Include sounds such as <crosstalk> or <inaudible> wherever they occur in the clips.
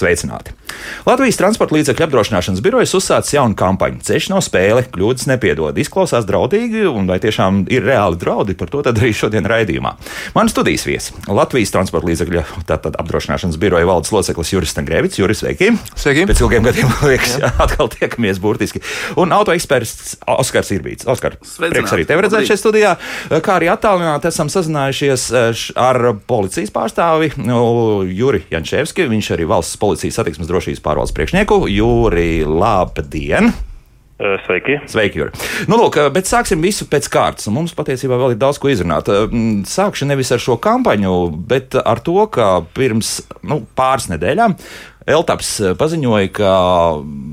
sveicināti! Latvijas transporta līdzekļu apdrošināšanas birojas uzsācis jaunu kampaņu. Ceļš nav spēle, kļūdas nepiedod. Izklausās draudīgi, un vai tiešām ir reāli draudi, par to arī šodien raidījumā. Mani studijas viesis - Latvijas transporta līdzekļu apdrošināšanas biroja valdes loceklis Juris Stangrēvits. Juris, sveiki! Sveiki! Pēc ilgiem gadiem liekas, jā, <laughs> atkal tiekamies burtiski. Un autoeksperts Oskars Irbīts. Oskar, prieks arī tevi redzēt šajā studijā. Kā arī attālināti esam sazinājušies eh, ar policijas pārstāvi nu, Juri Jančevski. Viņš arī valsts policijas satiksmes drošības pārvaldes priekšnieku Jūri Labdien! Sveiki. Sveiki, Juri. Nu, lūk, bet sāksim visu pēc kārtas. Mums patiesībā vēl ir daudz ko izrunāt. Sākšu nevis ar šo kampaņu, bet ar to, ka pirms nu, pāris nedēļām Eltaps paziņoja, ka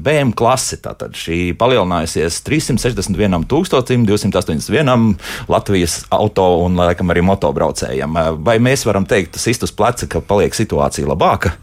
BM klase tātad šī palielinājusies 361 281 Latvijas auto un, laikam, arī motobraucējiem. Vai mēs varam teikt, tas iztus pleca, ka paliek situācija labāka?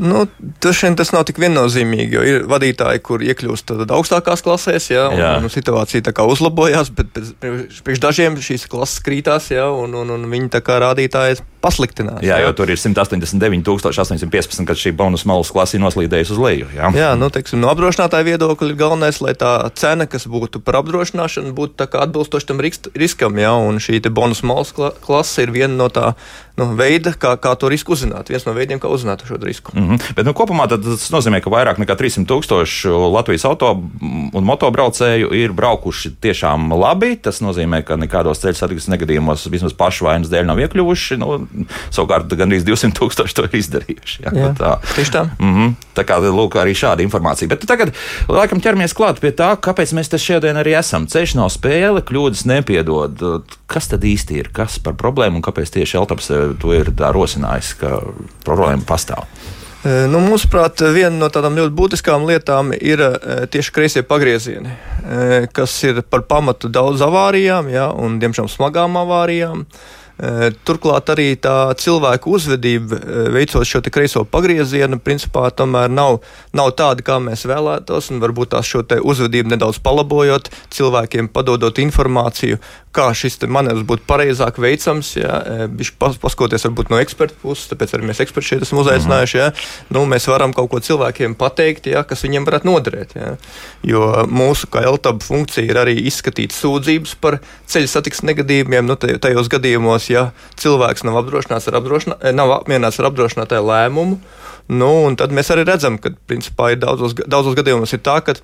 Nu, Dažiem tas nav tik viennozīmīgi, jo ir vadītāji, kur iekļūst augstākās klasēs, jā, un, jā. un situācija uzlabojās, bet priekš dažiem šīs klases krītās, jā, un, un, un viņi tā kā rādītāji pasliktinās. Jā, jā, jo tur ir 189,815, kad šī bonus malas klase ir noslīdējusi uz leju. Jā, jā nu, teiksim, no apdrošinātāja viedokļa ir galvenais, lai tā cena, kas būtu par apdrošināšanu, būtu atbilstoša tam riskam, jā, un šī bonus malas klase ir viena no tā nu, veida, kā, kā to risku uzzināt. Viens no veidiem, kā uzzināt šo risku. Mm -hmm. Bet nu, kopumā tas nozīmē, ka vairāk nekā 300 tūkstoši Latvijas auto un motobraucēju ir braukuši tiešām labi. Tas nozīmē, ka nekādos ceļu satiksmes negadījumos vismaz pašu vainas dēļ nav iekļuvuši. Nu, savukārt, gandrīz 200 tūkstoši to ir izdarījuši. Jā, jā, tā. Tieši tā. Mm -hmm. tā kā lūk, arī šāda informācija. Bet tagad laikam ķeramies klāt pie tā, kāpēc mēs te šodien arī esam. Ceļš nav spēle, kļūdas nepiedod. Kas tad īsti ir? Kas par problēmu un kāpēc tieši Eltaps to ir rosinājis, ka problēma pastāv? Nu, mūsuprāt, viena no tādām ļoti būtiskām lietām ir tieši kreisie pagriezieni, kas ir par pamatu daudz avārijām, ja, un diemžēl smagām avārijām. Turklāt arī tā cilvēku uzvedība, veicot šo kreiso pagriezienu, principā tomēr nav, nav tāda, kā mēs vēlētos. Varbūt tās šo uzvedību nedaudz palabojot, cilvēkiem padodot informāciju, kā šis manevrs būtu pareizāk veicams. Viņš paskatoties varbūt no eksperta puses, tāpēc arī mēs eksperti šeit esam uzaicinājuši. Ja? Nu, mēs varam kaut ko cilvēkiem pateikt, ja, kas viņiem varētu noderēt. Ja? Jo mūsu kā LTB funkcija ir arī izskatīt sūdzības par ceļu satiksmes negadījumiem. Nu, tajos gadījumos, ja cilvēks nav apdrošināts ar, apdrošinā, nav apmierināts ar apdrošinātāju lēmumu, nu, tad mēs arī redzam, ka principā ir daudzos, daudzos gadījumos ir tā, ka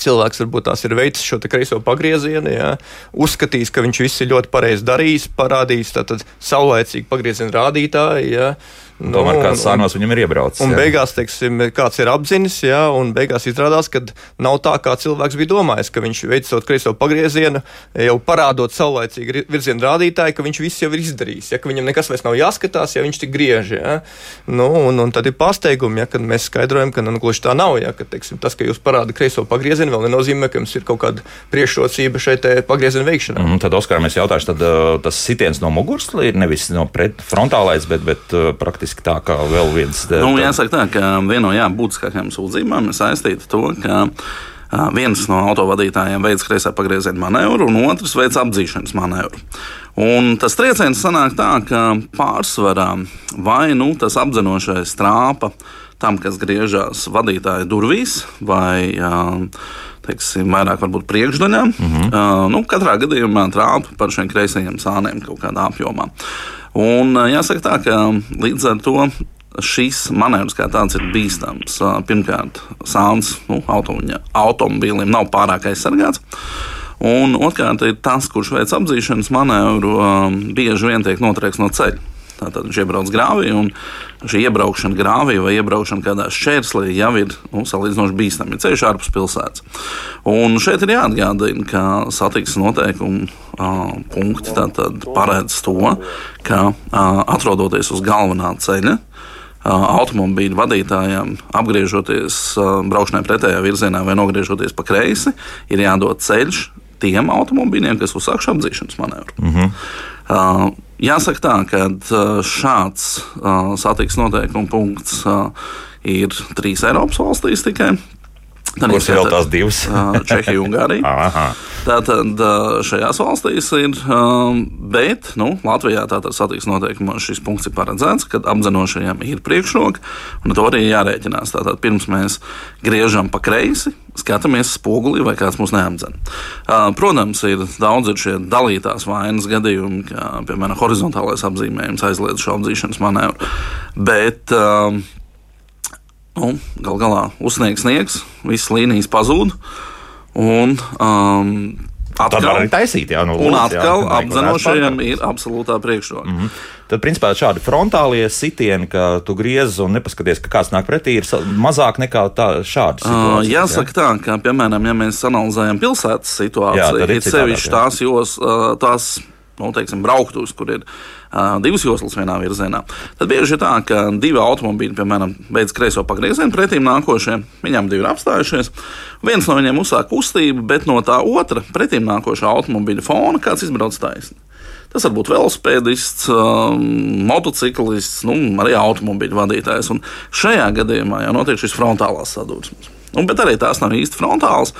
Cilvēks varbūt tās ir veicis šo kreiso pagriezienu, jā, uzskatījis, ka viņš viss ir ļoti pareizi darījis, parādījis tātad saulēcīgi pagrieziena rādītāji. Jā, Nu, Tomēr kāds sānos viņam ir iebraucis. Un jā. beigās, teiksim, kāds ir apzinis, jā, un beigās izrādās, ka nav tā, kā cilvēks bija domājis, ka viņš veicot kreiso pagriezienu, jau parādot saulēcīgi virzienu rādītāju, ka viņš viss jau ir izdarījis, ja, ka viņam nekas vairs nav jāskatās, ja viņš tik griež. Ja. Nu, un, un tad ir pārsteigumi, ja, kad mēs skaidrojam, ka nu, gluži tā nav. Ja, ka, teiksim, tas, ka jūs parādāt kreiso pagriezienu, vēl nenozīmē, ka jums ir kaut kāda priekšrocība šeit pagrieziena veikšanā. Mm, tad, Oskar, mēs jautāšu, tad uh, tas sitiens no muguras ir nevis no frontālais, bet, bet uh, praktiski faktiski tā kā vēl viens. Nu, jāsaka tā, ka viena no jā, būtiskākajām sūdzībām ir saistīta ar to, ka viens no autovadītājiem veids kreisā pagrieziena manevru, un otrs veids apdzīšanas manevru. Un tas trieciens sanāk tā, ka pārsvarā vai nu tas apzinošais trāpa tam, kas griežas vadītāja durvīs, vai teiksim, vairāk varbūt priekšdaļā. Mm -hmm. uh, nu, katrā gadījumā trāpa par šiem kreisajiem sāniem kaut kādā apjomā. Un jāsaka tā, ka līdz ar to šis manevrs kā tāds ir bīstams. Pirmkārt, sāns nu, automobīlim nav pārāk aizsargāts. Un otrkārt, ir tas, kurš veic apzīšanas manevru, bieži vien tiek notriekts no ceļa. Tātad viņš iebrauc grāvī, un šī iebraukšana grāvī vai iebraukšana kādā šķērslī jau ir nu, salīdzinoši bīstama. Ir ceļš ārpus pilsētas. Un šeit ir jāatgādina, ka satiksmes noteikumu uh, punkti paredz to, ka uh, atrodoties uz galvenā ceļa, automobīļu vadītājiem, apgriežoties braukšanai pretējā virzienā vai nogriežoties pa kreisi, ir jādod ceļš tiem automobīļiem, kas uzsākuši apdzīšanas manevru. Mm -hmm. Jāsaka tā, ka šāds satiksmes noteikuma punkts ir trīs Eiropas valstīs tikai. Ir vēl tās divas. <laughs> Čehija un Ungārija. Tātad šajās valstīs ir, bet nu, Latvijā tātad satiksmes noteikumos šis punkts ir paredzēts, kad apzinošajiem ir priekšroka, un to arī jārēķinās. Tātad pirms mēs griežam pa kreisi, skatāmies spogulī, vai kāds mūs neapdzen. Protams, ir daudz ir šie dalītās vainas gadījumi, kā piemēram horizontālais apzīmējums aizliedz šo apzīšanas manevru. Bet nu, gal galā uzsniegs sniegs, visas līnijas pazūd. Un, um, Atkal, tā var taisīt, jā, nu, un atkal apzinošajiem ir absolūtā priekšroka. Mm -hmm. Tad, principā, šādi frontālie sitieni, ka tu griez un nepaskaties, ka kāds nāk pretī, ir mazāk nekā tā, situācija. Uh, jāsaka jā? tā, ka, piemēram, ja mēs analizējam pilsētas situāciju, jā, ir sevišķi tās, jos, tās nu, teiksim, brauktuves, kur ir uh, divas joslas vienā virzienā. Tad bieži ir tā, ka divi automobīļi, piemēram, beidz kreiso pagriezienu pretīm nākošajiem, viņiem divi ir apstājušies. Viens no viņiem uzsāk kustību, bet no tā otra pretīm nākošā automobīļa fona kāds izbrauc taisni. Tas var būt velosipēdists, motociklists, nu, arī automobīļu vadītājs. Un šajā gadījumā jau notiek šis frontālās sadursmes. Nu, bet arī tās nav īsti frontāls.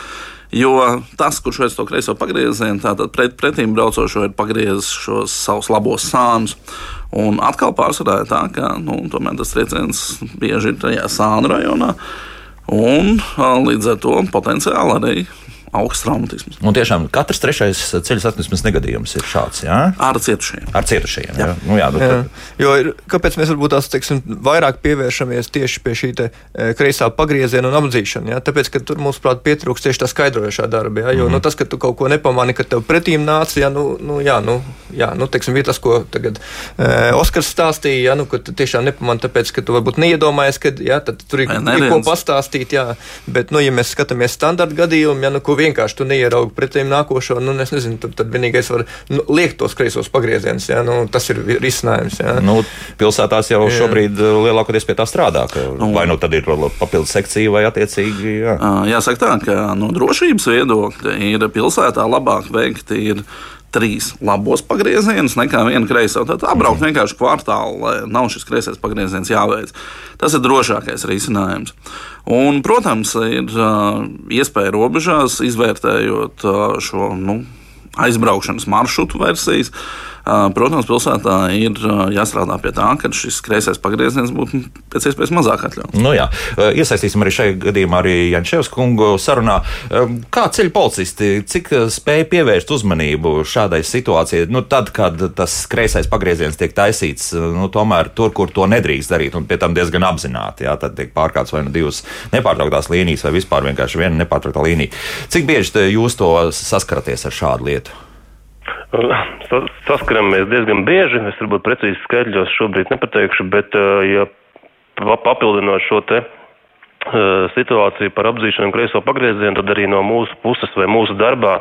Jo tas, kurš veic to kreiso pagriezienu, tātad pret, pretīm braucošo ir pagriezis šos savus labos sānus. Un atkal pārsvarā ir tā, ka nu, tas trieciens bieži ir tajā sānu rajonā. Un līdz ar to potenciāli arī augsts traumatisms. Un tiešām katrs trešais ceļu satiksmes negadījums ir šāds. Jā? Ar cietušajiem. Ar cietušajiem. Jā. Jā. Nu, jā, nu, jā. Jo ir, kāpēc mēs varbūt tās teiksim, vairāk pievēršamies tieši pie šī te, e, kreisā pagrieziena un apdzīšana? Jā? Tāpēc, ka tur mums, prāt, pietrūkst tieši tā skaidrojošā darba. Jā? Jo mm -hmm. nu, tas, ka tu kaut ko nepamani, ka tev pretīm nāca, jā, nu, nu, jā, nu, jā, nu teiksim, ir tas, ko tagad e, Oskars stāstīja, jā, nu, ka tu tiešām nepamani, tāpēc, ka tu varbūt neiedomājies, ka jā, tur ir, ir ko pastāstīt, jā, bet, nu, ja mēs skatāmies standarta gadījumu, jā, nu, ko vienkārši tu neieraugi pretī nākošo. Nu, es nezinu, tad, tad vienīgais var nu, liekt tos kreisos pagriezienus. Ja? Nu, tas ir risinājums. Ja? Nu, pilsētās jau jā. šobrīd uh, lielākoties pie tā strādā. Ka, nu, vai nu tad ir papildus sekcija vai attiecīgi. Jā. Jāsaka tā, ka no drošības viedokļa ir pilsētā labāk veikt. Ir trīs labos pagriezienus nekā vienu kreiso. Tad apbraukt mm. vienkārši kvartālu, lai nav šis kreisais pagrieziens jāveic. Tas ir drošākais risinājums. Un, protams, ir uh, iespēja robežās, izvērtējot uh, šo nu, aizbraukšanas maršrutu versijas. Uh, Protams, pilsētā ir jāstrādā pie tā, ka šis kreisais pagrieziens būtu pēc iespējas mazāk atļauts. Nu, jā. Iesaistīsim arī šajā gadījumā arī Jančevs kungu sarunā. Kā ceļu policisti, cik spēja pievērst uzmanību šādai situācijai, nu, tad, kad tas kreisais pagrieziens tiek taisīts, nu, tomēr tur, kur to nedrīkst darīt, un pie tam diezgan apzināti, jā, tad tiek pārkāpts vai nu divas nepārtrauktās līnijas, vai vispār vienkārši viena nepārtrauktā līnija. Cik bieži jūs to saskaraties ar šādu lietu? <clears throat> saskaramies diezgan bieži. Es varbūt precīzi skaidļos šobrīd nepateikšu, bet ja papildinot šo te situāciju par apzīšanu kreiso pagriezienu, tad arī no mūsu puses vai mūsu darbā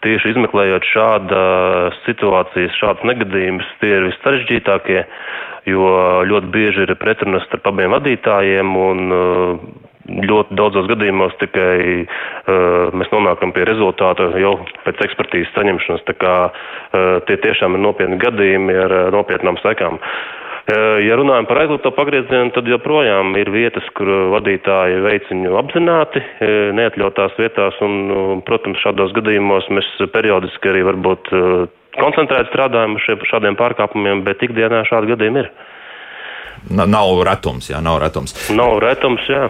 tieši izmeklējot šādas situācijas, šādas negadījumus, tie ir vissarežģītākie, jo ļoti bieži ir pretrunas starp abiem vadītājiem un ļoti daudzos gadījumos tikai uh, mēs nonākam pie rezultāta jau pēc ekspertīzes saņemšanas. Tā kā uh, tie tiešām ir nopietni gadījumi ar uh, nopietnām sekām. Ja runājam par aizliegto pagriezienu, tad joprojām ir vietas, kur vadītāji veic viņu apzināti, neatļautās vietās, un, protams, šādos gadījumos mēs periodiski arī varbūt koncentrēti strādājam ar šādiem pārkāpumiem, bet ikdienā šādi gadījumi ir. Nav retums, jā, nav retums. Nav retums, jā.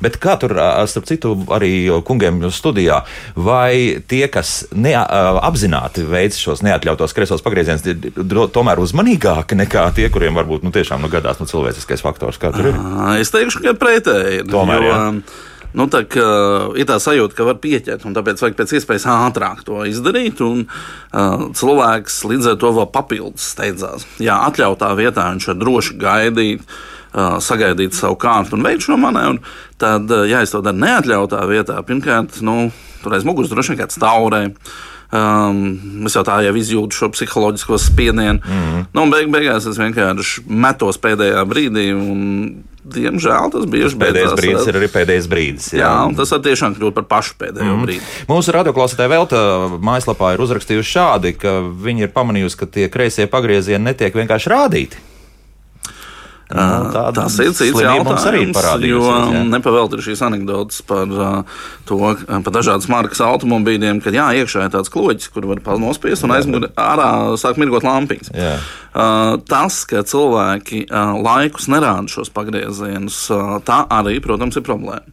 Bet kā tur, starp citu, arī kungiem studijā, vai tie, kas neapzināti veic šos neatļautos kreisos pagriezienus, ir tomēr uzmanīgāki nekā tie, kuriem varbūt nu, tiešām nu, gadās nu, cilvēciskais faktors? Kā tur ir? Es teikšu, ka pretēji. Tomēr, jo, jā. Nu, tā kā, ir tā sajūta, ka var pieķert, un tāpēc vajag pēc iespējas ātrāk to izdarīt. Un, uh, cilvēks līdz ar to vēl papildus steidzās. Jā, atļautā vietā viņš var droši gaidīt. Uh, sagaidīt savu kārtu un veikt šo manevru, tad, ja es to daru neatļautā vietā, pirmkārt, nu, tur aiz muguras droši vien kāds taurē. Um, es jau tā jau izjūtu šo psiholoģisko spiedienu. Mm -hmm. nu, beig, beigās es vienkārši metos pēdējā brīdī. Un, Diemžēl tas bieži tas pēdējais beidzās, brīdis ir arī pēdējais brīdis. Jā, jā un tas tiešām kļūst par pašu pēdējo mm. brīdi. Mūsu radioklausītāja Velta mājaslapā ir uzrakstījusi šādi, ka viņi ir pamanījusi, ka tie kreisie pagriezieni netiek vienkārši rādīti. Nu, tā, tas ir cits jautājums. Arī jo nepavēlti ir šīs anekdotas par to, par dažādas markas automobīļiem, kad jā, iekšā ir tāds kloķis, kur var nospiest un aizmugurē ārā sāk mirgot lampiņas. Jā. Tas, ka cilvēki laikus nerāda šos pagriezienus, tā arī, protams, ir problēma.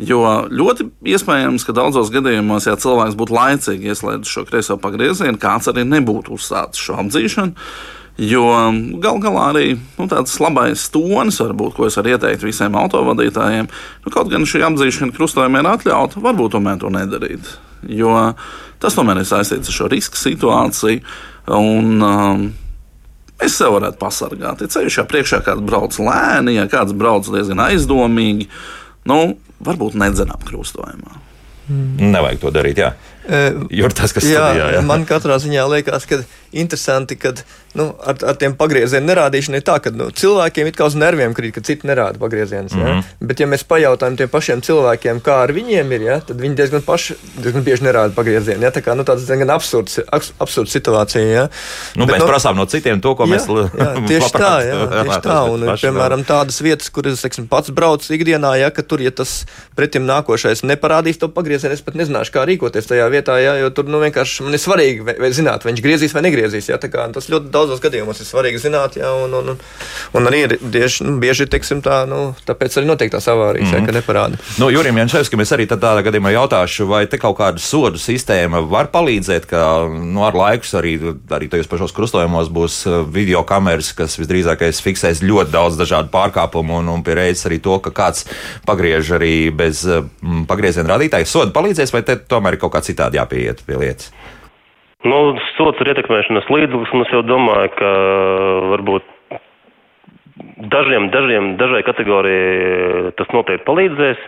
Jo ļoti iespējams, ka daudzos gadījumos, ja cilvēks būtu laicīgi ieslēdzis šo kreiso pagriezienu, kāds arī nebūtu uzsācis šo apdzīšanu. Jo gal galā arī nu, tāds labais tonis, varbūt, ko es varu ieteikt visiem autovadītājiem, nu, kaut gan šī apzīšana krustojumiem ir atļauta, varbūt tomēr to nedarīt. Jo tas tomēr ir saistīts ar šo riska situāciju. Un, um, Es sev varētu pasargāt. Ja ceļš jau priekšā kāds brauc lēni, ja kāds brauc diezgan aizdomīgi, nu, varbūt nedzenām krustojumā. Mm. Nevajag to darīt. Jā. Jo tas, kas jā, studijā, jā. man katrā ziņā liekas, ka interesanti, ka nu, ar, ar tiem pagriezienu nerādīšanu ir tā, ka nu, cilvēkiem ir kā uz nerviem krīt, ka citi nerāda pagriezienus. Mm -hmm. ja? Bet, ja mēs pajautājam tiem pašiem cilvēkiem, kā ar viņiem ir, ja, tad viņi diezgan, paši, diezgan bieži nerāda pagriezienu. Ja? Tā kā nu, tāds diezgan absurds, absurds situācija. Ja? Nu, Bet, mēs nu, prasām no citiem to, ko jā, mēs jā, <laughs> tieši tā, jā, <laughs> tieši tā. Un, piemēram, tādas vietas, kur es pats braucu ikdienā, ja, tur, ja tas pretim nākošais neparādīs to pagriezienu, es pat nezināšu, kā rīkoties tajā vietā, ja, jo tur nu, vienkārši man ir svarīgi zināt, vai viņš griezīs vai negriezīs. Ja, tas ļoti daudzos gadījumos ir svarīgi zināt, ja, un, un, un, un arī ir bieži, nu, bieži teiksim, tā, nu, tāpēc arī notiek tās avārijas, mm -hmm. ja, ka neparāda. Nu, Jurim Jančevskim es arī tādā gadījumā jautāšu, vai te kaut kāda sodu sistēma var palīdzēt, ka nu, ar laiku arī, arī tajos pašos krustojumos būs uh, video kameras, kas visdrīzākais fiksēs ļoti daudz dažādu pārkāpumu un, un pie reizes arī to, ka kāds pagriež arī bez mm, pagrieziena rādītāja. Soda palīdzēs, vai te tomēr ir kaut kā citādi jāpieiet pie lietas? Nu, sots ir ietekmēšanas līdzeklis, un es jau domāju, ka varbūt dažiem, dažiem, dažai kategorijai tas noteikti palīdzēs,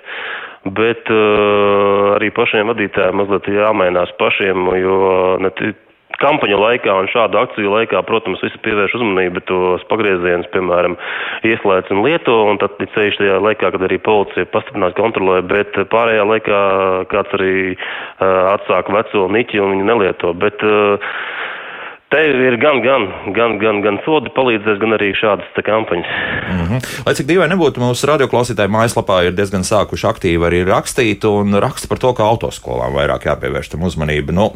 bet uh, arī pašiem vadītājiem mazliet jāmainās pašiem, jo ne, kampaņu laikā un šādu akciju laikā, protams, visi pievērš uzmanību, tos pagriezienus, piemēram, ieslēdz un lieto, un tad ceļš tajā laikā, kad arī policija pastiprinās kontrolē, bet pārējā laikā kāds arī uh, atsāk veco niķi un viņu nelieto. Bet, uh, Te ir gan, gan, gan, gan, gan sodi palīdzēs, gan arī šādas kampaņas. Mm -hmm. Lai cik dīvaini nebūtu, mūsu radioklausītāji mājaslapā ir diezgan sākuši aktīvi arī rakstīt un raksta par to, ka autoskolām vairāk jāpievērš tam uzmanību. Nu,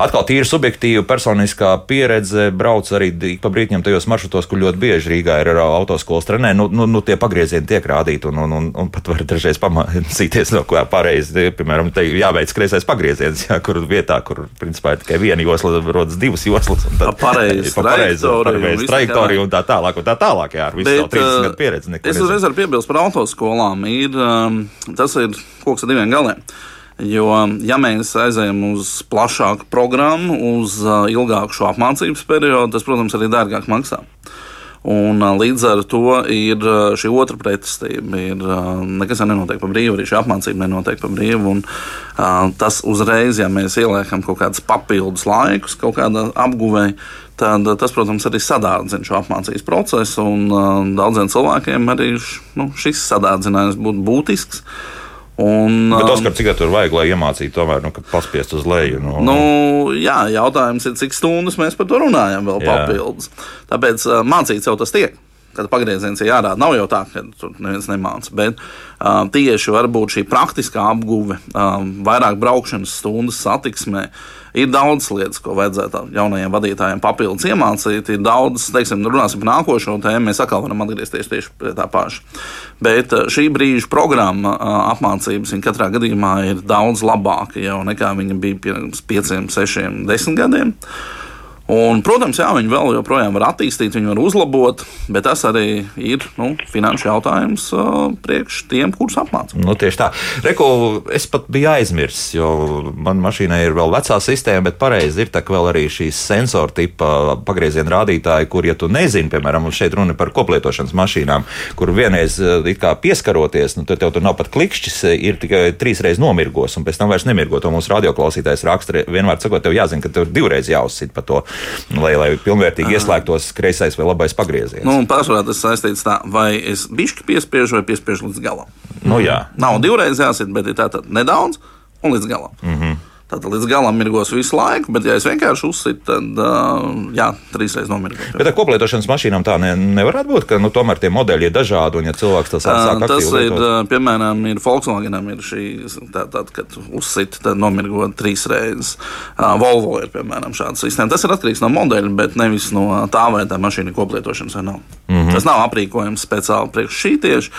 Atkal tīri subjektīva personiskā pieredze. Brauc arī pa brītņiem tajos maršrutos, kur ļoti bieži Rīgā ir autoskolas trenē. Nu, nu, nu, tie pagriezieni tiek rādīti, un, un, un, un pat var dažreiz pamācīties, no kā pareizi. Piemēram, te jāveic kreisais pagrieziens, jā, kur vietā, kur principā ir tikai viena josla, rodas divas joslas. Tad pareizi <laughs> trajektorija un tā tālāk. Un tā tālāk jā, ar visu Bet, 30 uh, gadu pieredzi. Es uzreiz varu piebilst par autoskolām. Ir, um, tas ir koks ar diviem galiem. Jo, ja mēs aizējām uz plašāku programmu, uz uh, ilgāku šo apmācības periodu, tas, protams, arī dārgāk maksā. Un, uh, līdz ar to ir uh, šī otra pretestība. Ir, nekas nenotiek pa brīvu, arī šī apmācība nenotiek pa brīvu. Un, tas uzreiz, ja mēs ieliekam kaut kādus papildus laikus, kaut kādā apguvēja, tad tas, protams, arī sadārdzina šo apmācības procesu. Un daudziem cilvēkiem arī nu, šis sadārdzinājums būtu būtisks. Un, Bet tas, um, cik tur vajag, lai iemācītu, tomēr nu, paspiest uz leju. Nu, nu, jā, jautājums ir, cik stundas mēs par to runājam vēl jā. papildus. Tāpēc uh, mācīts jau tas tiek kad pagrieziens ir jārāda. Nav jau tā, ka tur neviens nemāca, bet uh, tieši varbūt šī praktiskā apguve, uh, vairāk braukšanas stundas satiksmē. Ir daudz lietas, ko vajadzētu jaunajiem vadītājiem papildus iemācīt. Ir daudz, teiksim, runāsim par nākošo tēmu. Mēs atkal varam atgriezties tieši pie tā paša. Bet šī brīža programma apmācības katrā gadījumā ir daudz labāka jau nekā viņa bija pirms pieciem, sešiem, desmit gadiem. Uh, Un, protams, jā, viņi vēl joprojām var attīstīt, viņi var uzlabot, bet tas arī ir nu, finanšu jautājums uh, priekš tiem, kurus apmācīt. Nu, tieši tā. Reku, es pat biju aizmirsis, jo manā mašīnā ir vēl vecā sistēma, bet pareizi ir tā, ka vēl arī šīs sensoru tipa pagrieziena rādītāji, kur, ja tu nezini, piemēram, šeit runa par koplietošanas mašīnām, kur vienreiz pieskaroties, nu, tad tev tur nav pat klikšķis, ir tikai trīs reizes nomirgos, un pēc tam vairs nemirgo. To mūsu radioklausītājs raksta vienmēr sakot, tev jāzina, ka tev divreiz jāuzsit pa to lai, lai pilnvērtīgi ieslēgtos kreisais vai labais pagrieziens. Nu, Pārsvarā tas saistīts tā, vai es bišķi piespiežu vai piespiežu līdz galam. Nu, jā. Nav divreiz jāsit, bet ir tā tad nedaudz un līdz galam. Mm -hmm. Tad līdz galam mirgos visu laiku, bet, ja es vienkārši uzsitu, tad uh, jā, trīs reizes nomirgos. Bet ar koplietošanas mašīnām tā ne, nevarētu būt, ka nu, tomēr tie modeļi ir dažādi, un ja cilvēks tas sāk Uh, tas ir, lietot, uh, piemēram, ir Volkswagenam ir šī, tā, tā, kad uzsit, tad nomirgo trīs reizes. Uh, Volvo ir, piemēram, šāda sistēma. Tas ir atkarīgs no modeļa, bet nevis no tā, vai tā mašīna ir koplietošanas vai nav. Mm -hmm. Tas nav aprīkojums speciāli priekš šī tieši.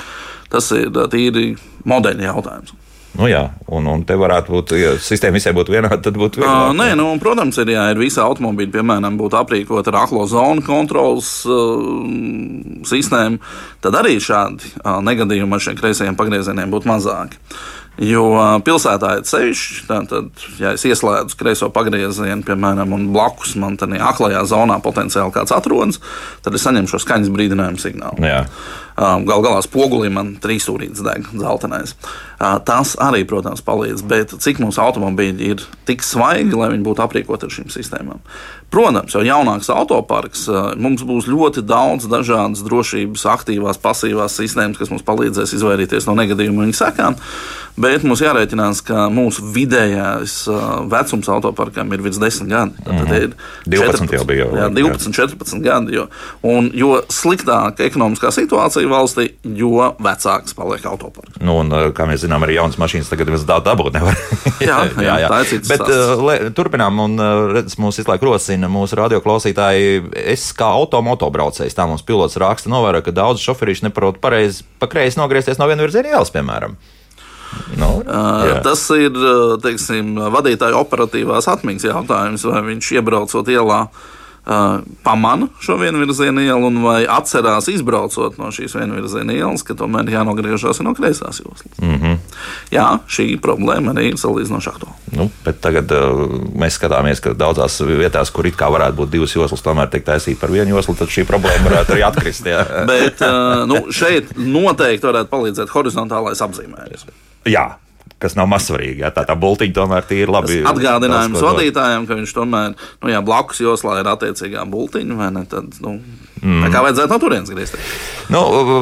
Tas ir uh, tīri modeļa jautājums. Nu, jā, un, un te varētu būt, ja sistēma visai būtu vienāda, tad būtu vieglāk. nē, nu, protams, ir, ja ir visi automobīļi, piemēram, būtu aprīkoti ar aklo zonu kontrolas uh, sistēmu, tad arī šādi uh, negadījumi ar šiem kreisajiem pagriezieniem būtu mazāki. Jo pilsētā ir ceļš, tad, ja es ieslēdzu kreiso pagriezienu, piemēram, un blakus man tādā aklajā zonā potenciāli kāds atrodas, tad es saņemšu skaņas brīdinājumu signālu. Jā. Galu galā spogulī man trīsstūrītis deg, zeltainais. Tas arī, protams, palīdz. Bet cik mums automobīļi ir tik svaigi, lai viņi būtu aprīkoti ar šīm sistēmām? Protams, jau jaunāks autoparks, uh, mums būs ļoti daudz dažādas drošības, aktīvās, pasīvās sistēmas, kas mums palīdzēs izvairīties no negadījumu un viņu sekām. Bet mums jārēķinās, ka mūsu vidējais uh, vecums autoparkam ir virs 10 gadi. Tad ir 12 jau bija Jā, jā. 12, 14 gadi. Jo, un jo sliktāka ekonomiskā situācija valstī, jo vecāks paliek autoparks. Nu, un, uh, kā mēs zinām, arī jaunas mašīnas tagad vairs dabūt nevar. <laughs> Jā, jā, tā ir cits Bet, uh, le, turpinām, un uh, redz, mūs visu laiku rosina mūsu radioklausītāji. Es kā automotobraucējs, tā mums pilots raksta, novēroju, ka daudz šoferīši neprot pareizi pa kreisi nogriezties no viena virziena ielas, piemēram. Nu, Uh, jā. tas ir uh, teiksim, vadītāja operatīvās atmiņas jautājums, vai viņš iebraucot ielā. Pamana šo vienvirzienu ielu un vai atcerās, izbraucot no šīs vienvirziena ielas, ka tomēr jānogriežas no kreisās joslas. Mm. -hmm. Jā, šī problēma arī ir salīdzinoši aktuāla. Nu, bet tagad uh, mēs skatāmies, ka daudzās vietās, kur it kā varētu būt divas joslas, tomēr tiek taisīta par vienu joslu, tad šī problēma varētu arī atkrist. <laughs> Bet uh, nu, šeit noteikti varētu palīdzēt horizontālais apzīmējums. jā kas nav mazsvarīgi. Tā tā bultiņa tomēr ir labi. Atgādinājums daudz vadītājiem, ka viņš tomēr nu, jā, blakus joslā ir attiecīgā bultiņa, vai ne? Tad, nu, mm. kā vajadzētu no turienes griezties. Nu,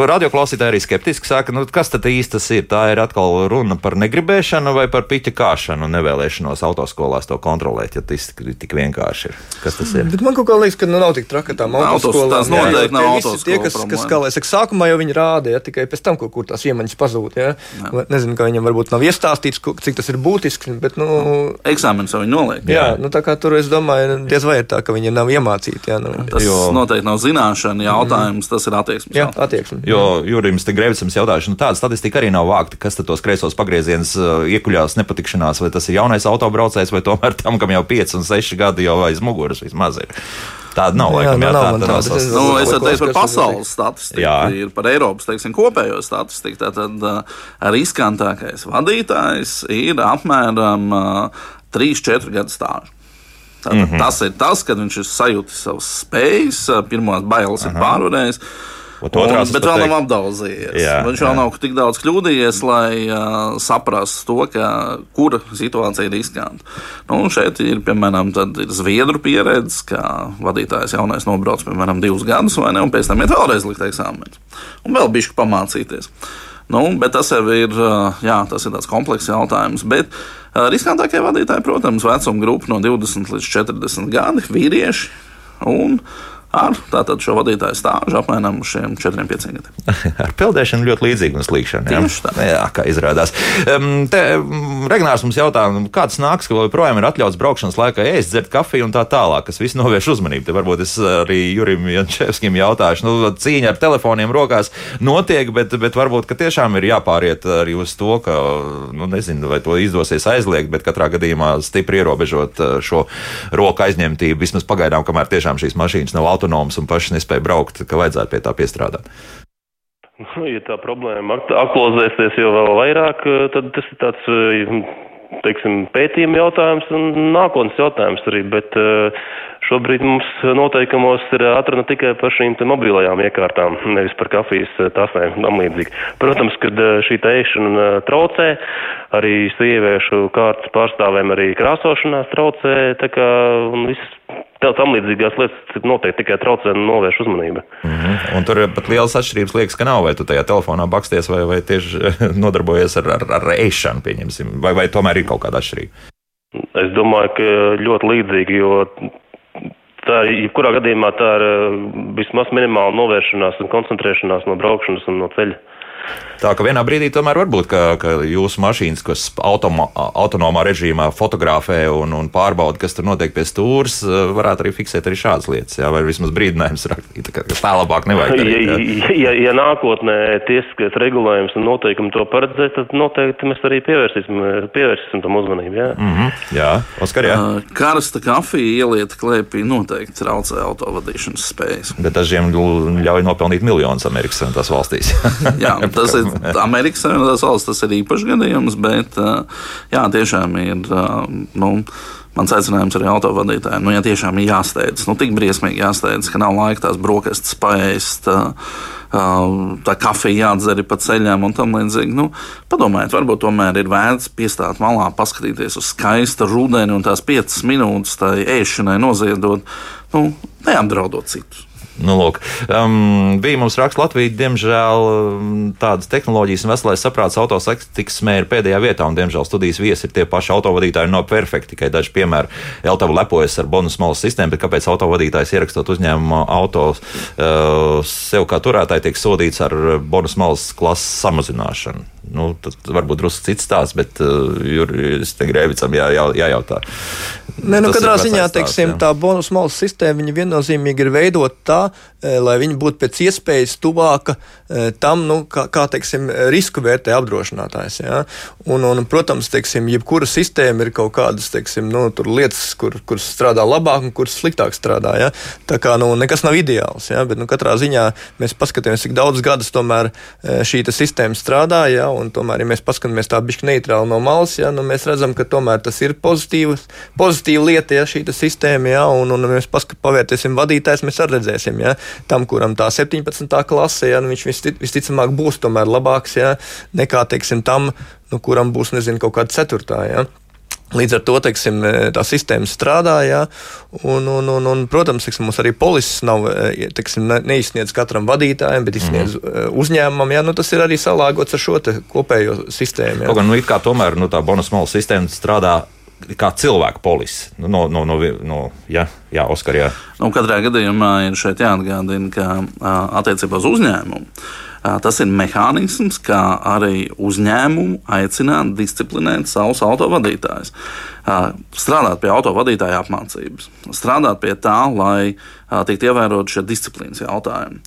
Radioklausītāji arī skeptiski saka, nu, kas tad īsti tas ir? Tā ir atkal runa par negribēšanu vai par piķa kāšanu, nevēlēšanos autoskolās to kontrolēt, ja tas tik, tik vienkārši ir. Kas tas ir? Bet man kaut kā liekas, ka nu, nav tik traki tām Autos- autoskolām. tās jā, noteikti nav autoskolu Tie, kas, kas problēma. kā lai saka, sākumā jau viņi rādīja, tikai pēc tam kaut kur tās iemaņas pazūd. Ja? Vai- Nezinu, kā viņam varbūt nav iestāstīts, cik tas ir būtiski, bet, nu, Eksāmenis jau viņi noliek. jā, nu tā kā tur es domāju, diez vai ir tā, ka viņi nav iemācīti. Jā, nu, Tas Jo- noteikti nav zināšana jautājums, tas ir attieksmes jā jautājums. attieksme. Jo Jurijams te Grevicams jautājuši, nu tāda statistika arī nav vākta, kas tad tos kreisos pagriezienus uh, iekuļās nepatikšanās, vai tas ir jaunais autobraucējs, vai tomēr tam, kam jau 5 un 6 gadi jau aiz muguras vismaz ir. Tāda nav, Jā, laikam, nu jā, nav tā, tā sas- Es- Nu, es teikt par pasaules statistiku, Jā. ir par Eiropas teiksim, kopējo statistiku. Tātad uh, riskantākais vadītājs ir apmēram uh, 3-4 gadu stāžu. Tātad, mm -hmm. Tas ir tas, kad viņš ir sajūtis savas spējas, pirmās bailes ir pārvarējis. Ot otrās es bet vēl nav apdauzījies. Jā, Viņš vēl jā. nav tik daudz kļūdījies, lai uh, saprastu to, ka, kura situācija ir riskanta. Nu, un šeit ir piemēram ir zviedru pieredze, ka vadītājs jaunais nobrauc piemēram divus gadus, vai ne, un pēc tam iet vēlreiz likt eksāmenus. Un vēl bišķi pamācīties. Nu, bet tas jau ir, jā, tas ir tāds komplekss jautājums. Bet riskantākie vadītāji, protams, vecuma grupa no 20 līdz 40 gadi, vīrieši. Un ar tātad šo vadītāju stāžu apmēram uz šiem 4-5 gadiem. <laughs> Ar peldēšanu ļoti līdzīga un slīkšana. Jā. Tieši tā. jā, kā izrādās. Um, te Regnārs mums jautā, nu, kāds nāks, ka joprojām ir atļauts braukšanas laikā ēst, dzert kafiju un tā tālāk, kas viss novērš uzmanību. Te varbūt es arī Jurim Jančevskim jautāšu, nu, cīņa ar telefoniem rokās notiek, bet, bet varbūt, ka tiešām ir jāpāriet arī uz to, ka, nu, nezinu, vai to izdosies aizliegt, bet katrā gadījumā stipri ierobežot uh, šo roku aizņemtību, vismaz pagaidām, kamēr tiešām šīs mašīnas nav autonomas un pašas nespēja braukt, ka vajadzētu pie tā piestrādāt. Nu, ja tā problēma akt- aktualizēsies jau vēl vairāk, eh, tad tas ir tāds, eh, teiksim, pētījuma jautājums un nākotnes jautājums arī, bet eh, šobrīd mums noteikumos ir atruna tikai par šīm mobilajām iekārtām, nevis par kafijas tasēm un tam līdzīgi. Protams, kad šī tēšana traucē, arī sieviešu kārtas pārstāvēm arī krāsošanās traucē, tā kā un viss tā tam līdzīgās lietas noteikti tikai traucē un novērš uzmanību. Mhm. Un tur pat lielas atšķirības liekas, ka nav. Vai tu tajā telefonā baksties, vai, vai tieši <laughs> nodarbojies ar, ar, ar ēšanu, pieņemsim, vai, vai tomēr ir kaut kāda atšķirība. Es domāju, ka ļoti līdzīgi, jo tā ir, jebkurā gadījumā tā ir vismaz minimāla novēršanās un koncentrēšanās no braukšanas un no ceļa. Tā ka vienā brīdī tomēr var būt, ka, ka jūsu mašīnas, kas automa, autonomā režīmā fotografē un, un pārbauda, kas tur notiek pie stūres, varētu arī fiksēt arī šādas lietas, jā, vai vismaz brīdinājums rakstīt, ka tā labāk nevajag. Darīt, ja, ja, ja nākotnē tiesiskais regulējums un noteikumi to paredzēs, tad noteikti mēs arī pievērsīsim, pievērsīsim tam uzmanību. Jā, mm -hmm. jā Oskar, jā. Uh, karsta kafija ielieta klēpī noteikti traucē autovadīšanas spējas. Bet dažiem ļauj nopelnīt miljonus Amerikas Savienotās valstīs. <laughs> jā, <laughs> tas ir Amerikas Savienotās valsts, tas ir īpašs gadījums, bet jā, tiešām ir. Nu, Mans aicinājums arī autovadītājiem, nu, ja tiešām ir jāsteidz, nu, tik briesmīgi jāsteidz, ka nav laika tās brokastis paēst, tā, kafija jādzer pa ceļām un tam līdzīgi. Nu, padomājiet, varbūt tomēr ir vērts piestāt malā, paskatīties uz skaista rudeni un tās piecas minūtes tai ēšanai noziedot, nu, neapdraudot citus. Nu, lūk, um, bija mums raksts Latvija, diemžēl tādas tehnoloģijas un veselais saprāts autosatiksmē ir pēdējā vietā, un diemžēl studijas viesi ir tie paši autovadītāji no perfekti. Tikai daži piemēri. Eltava lepojas ar bonus malas sistēmu, bet kāpēc autovadītājs ierakstot uzņēmuma auto uh, sev kā turētāji tiek sodīts ar bonus malas klases samazināšanu? Nu, tas varbūt drusku cits stāsts, bet uh, Jurijam Grēvicam jā, jā, jājautā. Nē, nu, katrā ziņā teiksim, tā bonus malas sistēma viennozīmīgi ir veidota tā, eh, lai viņi būtu pēc iespējas tuvāka tam, nu, kā, kā teiksim, risku vērtē apdrošinātājs. Ja? Un, un, protams, teiksim, jebkura sistēma ir kaut kādas teiksim, nu, lietas, kur, kuras strādā labāk un kuras sliktāk strādā. Ja? Tā kā nu, nekas nav ideāls, ja? bet nu, katrā ziņā mēs paskatāmies, cik daudz gadus tomēr eh, šī sistēma strādā. Ja? un tomēr, ja mēs paskatāmies tā bišķi neitrāli no malas, ja, nu, mēs redzam, ka tomēr tas ir pozitīvs, pozitīva lieta, ja šī sistēma, ja, un, un mēs pavērtēsim vadītājs, mēs arī redzēsim, ja, tam, kuram tā 17. klase, ja, nu, viņš visticamāk būs tomēr labāks, ja, nekā, teiksim, tam, nu, kuram būs, nezinu, kaut kāda ceturtā, ja. Līdz ar to teiksim, tā sistēma strādā, ja, un, un, un, un, protams, teiksim, mums arī polises nav teiksim, neizsniedz katram vadītājam, bet izsniedz mm uzņēmumam. Ja, nu, tas ir arī salāgots ar šo kopējo sistēmu. Ja. Kaut gan nu, tomēr nu, tā bonus malu sistēma strādā kā cilvēku polisi. Nu, no, no, no, no, jā, jā, Oskar, jā. Nu, katrā gadījumā ir šeit jāatgādina, ka attiecībā uz uzņēmumu Tas ir mehānisms, kā arī uzņēmumu aicināt disciplinēt savus autovadītājus. Strādāt pie autovadītāja apmācības, strādāt pie tā, lai tiktu ievērot šie disciplīnas jautājumi.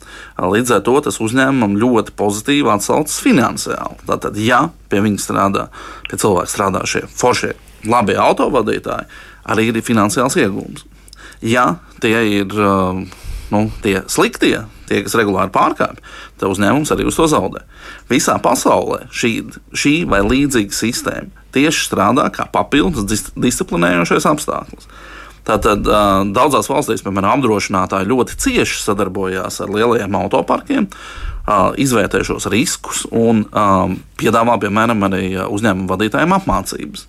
Līdz ar to tas uzņēmumam ļoti pozitīvi atsaucas finansiāli. Tātad, ja pie viņa strādā, pie cilvēka strādā šie foršie, labie autovadītāji, arī ir finansiāls iegūms. Ja tie ir nu, tie sliktie, tie, kas regulāri pārkāpj, tad uzņēmums arī uz to zaudē. Visā pasaulē šī, šī vai līdzīga sistēma tieši strādā kā papildus dis disciplinējošais apstākļus. Tātad daudzās valstīs, piemēram, apdrošinātāji ļoti cieši sadarbojās ar lielajiem autoparkiem, izvērtē šos riskus un piedāvā, piemēram, arī uzņēmumu vadītājiem apmācības.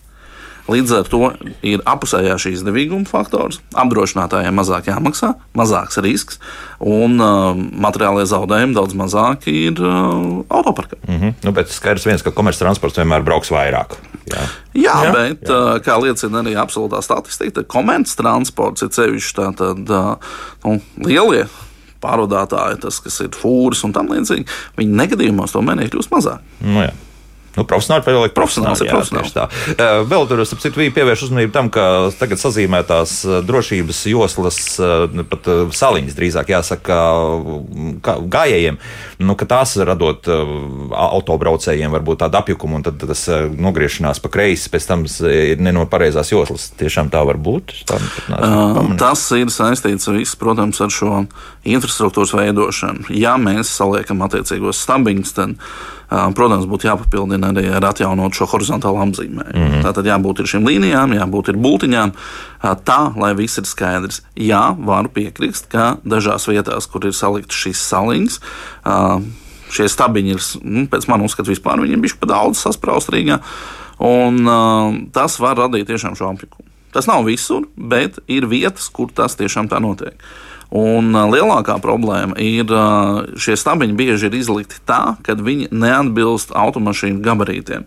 Līdz ar to ir apusējā šī izdevīguma faktors. Apdrošinātājiem mazāk jāmaksā, mazāks risks un uh, materiālajie zaudējumi daudz mazāki ir uh, autoparkam. Mm -hmm. nu, bet skaidrs viens, ka komerctransports vienmēr brauks vairāk. Jā, jā, jā bet jā. Uh, kā liecina arī absolūtā statistika, komerctransports ir sevišķi tātad uh, nu, lielie pārvadātāji, tas, kas ir fūris un tam līdzīgi, viņi negadījumos tomēr iekļūst mazāk. Nu, jā. Nu, profesionāli paliek profesionāls. Jā, profesionāls. Tā. Vēl tur, citu, pievērš uzmanību tam, ka tagad sazīmētās drošības joslas, pat saliņas drīzāk jāsaka gājējiem, nu, ka tās radot autobraucējiem varbūt tādu apjukumu, un tad tas nogriešanās pa kreisi pēc tam ir ne no pareizās joslas. Tiešām tā var būt. Tā, tas ir saistīts viss, protams, ar šo infrastruktūras veidošanu. Ja mēs saliekam attiecīgos stabiņus, tad Protams, būtu jāpapildina arī ar atjaunot šo horizontālo apzīmējumu. Mm -hmm. Tātad jābūt ir šīm līnijām, jābūt ir bultiņām, tā, lai viss ir skaidrs. Jā, varu piekrist, ka dažās vietās, kur ir saliktas šīs saliņas, šie stabiņi ir, nu, pēc manas uzskata, vispār viņiem bija pa daudz saspraust Rīgā. Un, uh, tas var radīt tiešām šo apjukumu. Tas nav visur, bet ir vietas, kur tas tiešām tā notiek. Un lielākā problēma ir šie stabiņi bieži ir izlikti tā, ka viņi neatbilst automašīnu gabarītiem.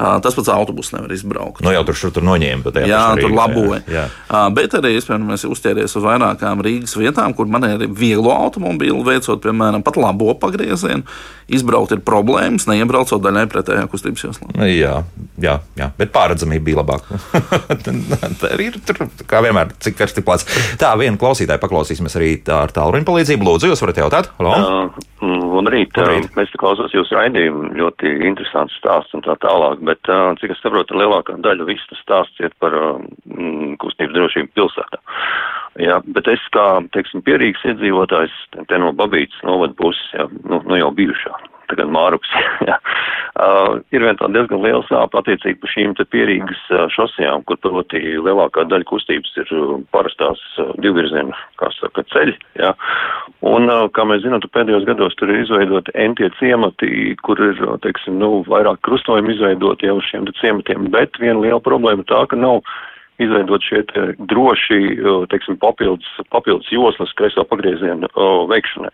Tas pats autobus nevar izbraukt. Nu, jau tur tur noņēma. Jā, tur laboja. Jā, jā. Bet arī, iespējams, uzķēries uz vairākām Rīgas vietām, kur man ir vieglo automobīlu, veicot, piemēram, pat labo pagriezienu. Izbraukt ir problēmas, neiebraucot daļai pretējā kustības joslā. Jā, jā, jā, bet pārredzamība bija labāka. <laughs> ir tur, kā vienmēr, cik karsti plāts. Tā, viena klausītāja paklausīsimies arī tā ar tālruņa palīdzību. Lūdzu, jūs varat jautāt? Halo? Uh, labrīt. labrīt. Es klausos jūsu raidījumu, ļoti interesants stāsts un tā tālāk, bet, uh, cik es saprotu, lielākā daļa viss tas stāsts iet par uh, kustības drošību pilsētā. Jā, bet es kā, teiksim, pierīgs iedzīvotājs te no Babītas novada puses, jā, nu, nu jau bijušā, tagad Māruks, <laughs> jā, uh, ir vien tā diezgan liela sāpa attiecīgi par šīm te pierīgas uh, šosejām, kur proti lielākā daļa kustības ir uh, parastās uh, divvirzienu, kā saka, ceļi, jā. Un, uh, kā mēs zinām, pēdējos gados tur ir izveidoti entie ciemati, kur ir, teiksim, nu, vairāk krustojumi izveidoti jau uz šiem ciematiem, bet viena liela problēma tā, ka nav izveidot šie droši, teiksim, papildus, papildus joslas kreiso pagriezienu veikšanai.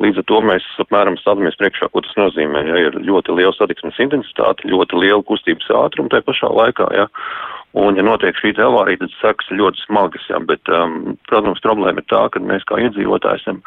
Līdz ar to mēs apmēram stādamies priekšā, ko tas nozīmē. Ja ir ļoti liela satiksmes intensitāte, ļoti liela kustības ātruma tajā pašā laikā. Ja. Un, ja notiek šī avārija, tad sekas ļoti smagas. Jā, bet, um, protams, problēma ir tā, ka mēs kā iedzīvotāji esam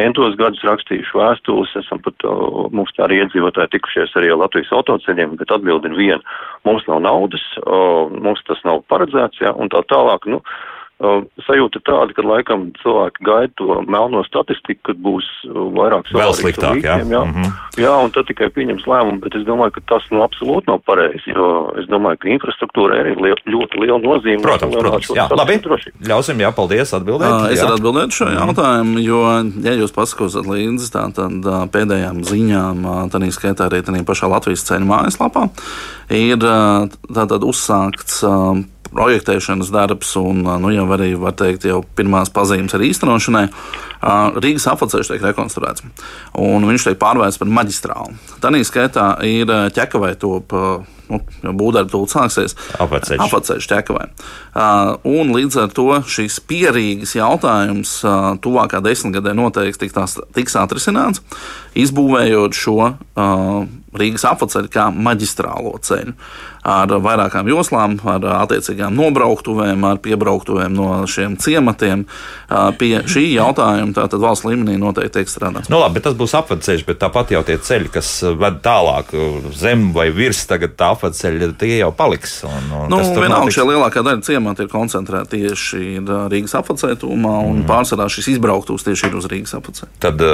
entos gadus rakstījuši vēstules, esam pat, uh, mums tā arī iedzīvotāji tikušies arī Latvijas autoceļiem, bet atbildi ir viena. Mums nav naudas, uh, mums tas nav paredzēts, jā, un tā tālāk. Nu, uh, Uh, sajūta tāda, ka laikam cilvēki gaida to melno statistiku, kad būs uh, vairāk vēl sliktāk. Jā. Jā. Mm -hmm. jā, un tad tikai pieņems lēmumu, bet es domāju, ka tas nu, absolūti nav pareizi, jo es domāju, ka infrastruktūra ir liel, ļoti liela nozīme. Protams, protams. Jā, labi. Drošību. Ļausim, jā, paldies, atbildēt. Uh, es varu atbildēt šo mhm. jautājumu, jo, ja jūs paskatāt līdzi tā, tad pēdējām ziņām, tādā skaitā arī tādā pašā Latvijas ceļu mājaslapā, ir tātad uzsākts projektēšanas darbs, un nu, jau arī var teikt, jau pirmās pazīmes ar īstenošanai. Rīgas apceļš tiek rekonstruēts, un viņš tiek pārvērsts par maģistrālu. Tā skaitā ir ķekavai top nu, būvdarbi tūlīt sāksies. Apceļš. Ķekavai. Uh, un līdz ar to šis pierīgas jautājums uh, tuvākā desmitgadē noteikti tiks, tiks atrisināts, izbūvējot šo uh, Rīgas apceļu kā maģistrālo ceļu ar vairākām joslām, ar attiecīgām nobrauktuvēm, ar piebrauktuvēm no šiem ciematiem. Pie šī jautājuma tātad valsts līmenī noteikti tiek strādāts. Nu, labi, bet tas būs apceļš, bet tāpat jau tie ceļi, kas ved tālāk zem vai virs tagad tā apceļa, tie jau paliks. Un, un nu, vienalga, šī lielākā daļa ciemata ir koncentrēta tieši Rīgas apceļtumā, un mm. pārsvarā šis izbrauktūs tieši ir uz Rīgas apceļa. Tad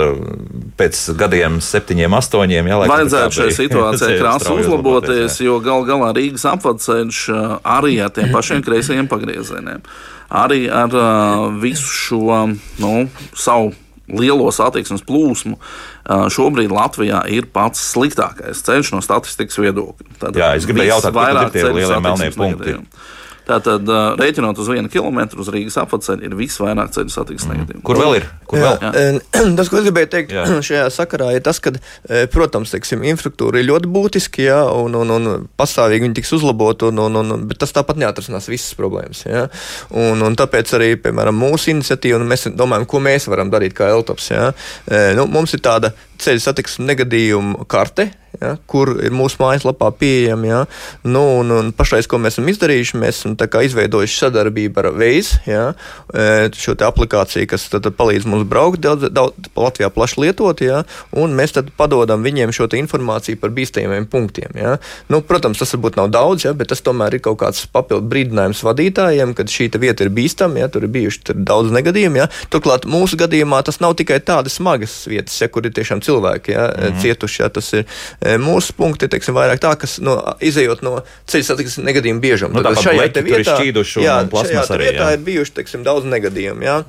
pēc gadiem, septiņiem, astoņiem, <laughs> jā, vajadzētu šai situācijai krāsa uzlaboties, jo gal galā Rīgas apceļš arī ar tiem pašiem kreisajiem pagriezieniem, arī ar uh, visu šo nu, savu lielo satiksmes plūsmu. Šobrīd Latvijā ir pats sliktākais ceļš no statistikas viedokļa. Tad Jā, es gribēju jautāt, kādi ir tie lielie melnie punkti. Negadījumi. Tātad, rēķinot uz vienu kilometru uz Rīgas apceļa, ir visvairāk ceļu satiksmes mm. negadījumu. Kur vēl ir? Kur jā, vēl? Jā. Tas, ko es gribēju teikt jā. <clears throat> šajā sakarā, ir tas, ka, protams, teiksim, infrastruktūra ir ļoti būtiska, jā, un, un, un pastāvīgi viņi tiks uzlabota, un, un, un, bet tas tāpat neatrisinās visas problēmas. Jā. Un, un tāpēc arī, piemēram, mūsu iniciatīva, un mēs domājam, ko mēs varam darīt kā Eltops. Jā. Nu, mums ir tāda ceļu satiksmes negadījumu karte, ja, kur ir mūsu mājaslapā pieejama. Ja. Nu, un, un pašreiz, ko mēs esam izdarījuši, mēs esam izveidojuši sadarbību ar Veizu, ja, e, šo aplikāciju, kas tad, tad palīdz mums braukt daudz, daudz Latvijā plaši lietot, ja, un mēs tad padodam viņiem šo informāciju par bīstamiem punktiem. Ja. Nu, protams, tas varbūt nav daudz, ja, bet tas tomēr ir kaut kāds papildu brīdinājums vadītājiem, kad šī vieta ir bīstama, ja, tur ir bijuši daudz negadījumu. Ja. Turklāt mūsu gadījumā tas nav tikai tādas smagas vietas, ja, kur ir tiešām cilvēki ja, mm -hmm. cietuši. Ja, tas ir mūsu punkti, teiksim, vairāk tā, kas no, izējot no ceļa satiksmes negadījuma biežuma. Nu, Tad šajā vietā, jā, šajā arī, vietā jā. ir bijuši teiksim, daudz negadījumu. Jā.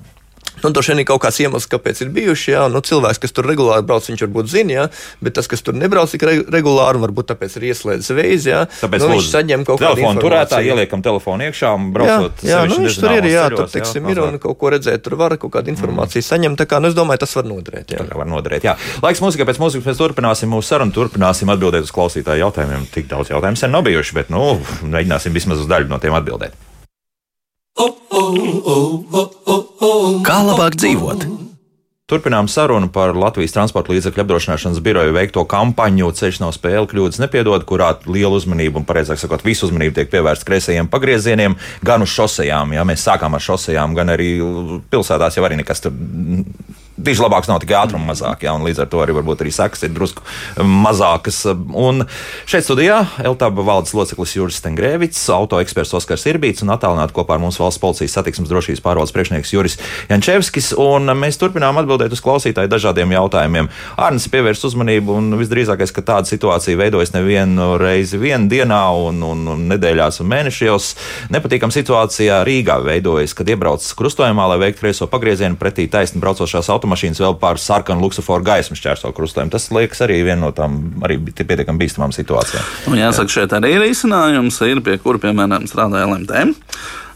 Nu, tur šeit ir kaut kāds iemesls, kāpēc ir bijuši. Jā, nu, cilvēks, kas tur regulāri brauc, viņš varbūt zina, jā, bet tas, kas tur nebrauc tik regulāri, varbūt tāpēc ir ieslēdzis veids. Jā, tāpēc nu, viņš saņem kaut kādu telefonu turētāju, ieliekam telefonu iekšā un braucot. Jā, jā nu, viņš tur ir, jā, ceļos, tur, teiksim, jā, ir un kaut ko redzēt, tur var kaut kādu informāciju mm. saņemt. Tā kā, nu, es domāju, tas var noderēt. Jā, var noderēt. Jā. Laiks mūzikai pēc mūzikas mēs turpināsim mūsu sarunu, turpināsim atbildēt uz klausītāju jautājumiem. Tik daudz jautājumu sen nav bijuši, bet, nu, mēģināsim vismaz uz daļu no tiem atbildēt. Kā labāk dzīvot? Turpinām sarunu par Latvijas transporta līdzekļu apdrošināšanas biroju veikto kampaņu Ceļš nav spēle, kļūdas nepiedod, kurā liela uzmanība un, pareizāk sakot, visu uzmanību tiek pievērsta kreisajiem pagriezieniem, gan uz šosejām. Ja mēs sākām ar šosejām, gan arī pilsētās jau arī nekas tur Tieši labāks nav tikai ātrums mazāk, jā, un līdz ar to arī varbūt arī sekas ir drusku mazākas. Un šeit studijā LTB valdes loceklis Juris Stengrēvits, auto eksperts Oskars Irbīts un attālināti kopā ar mums valsts policijas satiksmes drošības pārvaldes priekšnieks Juris Jančevskis. Un mēs turpinām atbildēt uz klausītāju dažādiem jautājumiem. Ārnis pievērst uzmanību un visdrīzākais, ka tāda situācija veidojas nevienu reizi vienā dienā un, un, un nedēļās un mēnešos. Nepatīkama situācija Rīgā veidojas, kad iebrauc krustojumā, lai veiktu kreiso pagriezienu pretī taisni braucošās automašīnas automašīnas vēl pār sarkanu luksuforu gaismu šķērso krustojumu. Tas liekas arī viena no tām pietiekami bīstamām situācijām. Un jāsaka, šeit arī ir izcinājums, ir pie kura, piemēram, strādā LMT.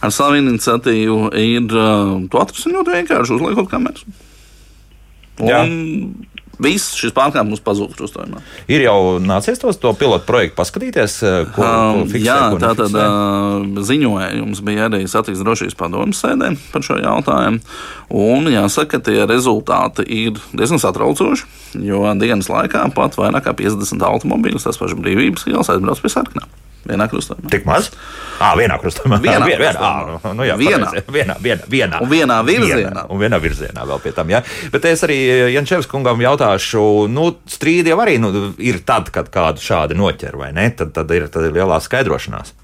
Ar savu iniciatīvu ir uh, to atrisināt vienkārši uzliekot kameras. Un Jā viss šis pārkāpums pazūd krustojumā. Ir jau nācies tos to pilotu projektu paskatīties, eh, ko, um, ko fiksē, jā, ko tā tad uh, ziņojums bija arī satiksmes drošības padomus sēdē par šo jautājumu. Un jāsaka, ka tie rezultāti ir diezgan satraucoši, jo dienas laikā pat vairāk kā 50 automobīļus tas pašs brīvības ielas aizbrauc pie sarkanām. Vienā krustojumā. Tik maz? À, vienā krustojumā. Vienā, vienā, vienā, nu jā, vienā. vienā, vienā, vienā. Un vienā virzienā. Vienā, un vienā virzienā vēl pie tam. Ja? Bet es arī Jančevs kungam jautāšu, nu, strīdi jau arī nu, ir tad, kad kādu šādi noķer, vai ne? Tad, tad, ir, tad ir lielā skaidrošanās.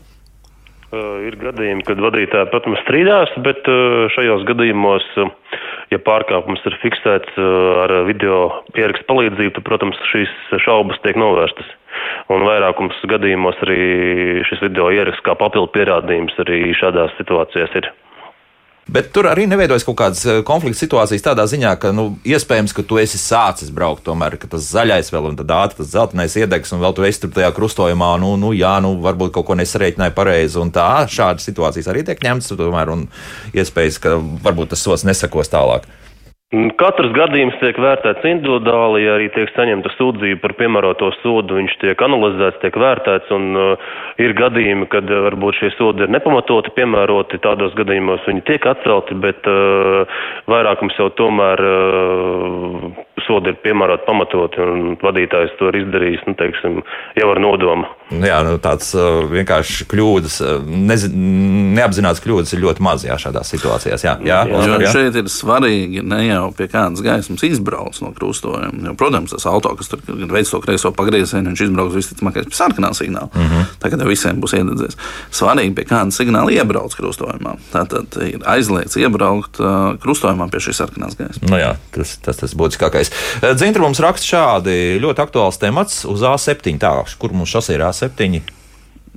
Uh, ir gadījumi, kad vadītāji, protams, strīdās, bet uh, šajos gadījumos, uh, ja pārkāpums ir fiksēts ar video pierakstu palīdzību, tad, protams, šīs šaubas tiek novērstas. Un vairākums gadījumos arī šis video ieraksts kā papildu pierādījums arī šādās situācijās ir. Bet tur arī neveidojas kaut kādas eh, konflikta situācijas tādā ziņā, ka nu, iespējams, ka tu esi sācis braukt, tomēr tas zaļais vēl un tad ātri tas zeltainais iedegs, un vēl tu esi tur tajā krustojumā, nu, nu jā, nu, varbūt kaut ko nesareiķināja pareizi. Un tā, šādas situācijas arī tiek ņemtas, tomēr, un iespējas, ka varbūt tas sots nesakos tālāk. Katrs gadījums tiek vērtēts individuāli, ja arī tiek saņemta sūdzība par piemēroto sodu, viņš tiek analizēts, tiek vērtēts, un uh, ir gadījumi, kad uh, varbūt šie sodi ir nepamatoti piemēroti, tādos gadījumos viņi tiek atcelti, bet uh, vairākums jau tomēr uh, sodi ir piemēroti pamatoti, un vadītājs to ir izdarījis, nu, teiksim, jau ar nodomu. Jā, nu, tāds uh, vienkārši kļūdas, uh, nezi, neapzināts kļūdas ir ļoti maz jā, šādās situācijās. Jā, jā, jā. jā. jā. šeit ir svarīgi ne jau pie kādas gaismas izbrauc no krustojuma. Jo, protams, tas auto, kas tur veids to kreiso pagriezienu, viņš izbrauks visticamāk pie sarkanā signāla. Mm -hmm. Tagad jau visiem būs iededzies. Svarīgi pie kāda signāla iebrauc krustojumā. Tātad ir aizliegts iebraukt uh, krustojumā pie šīs sarkanās gaismas. Nu jā, tas tas, tas būtiskākais. Dzintra mums raksta šādi ļoti aktuāls temats uz A7. Tā, kur mums šos ir A7?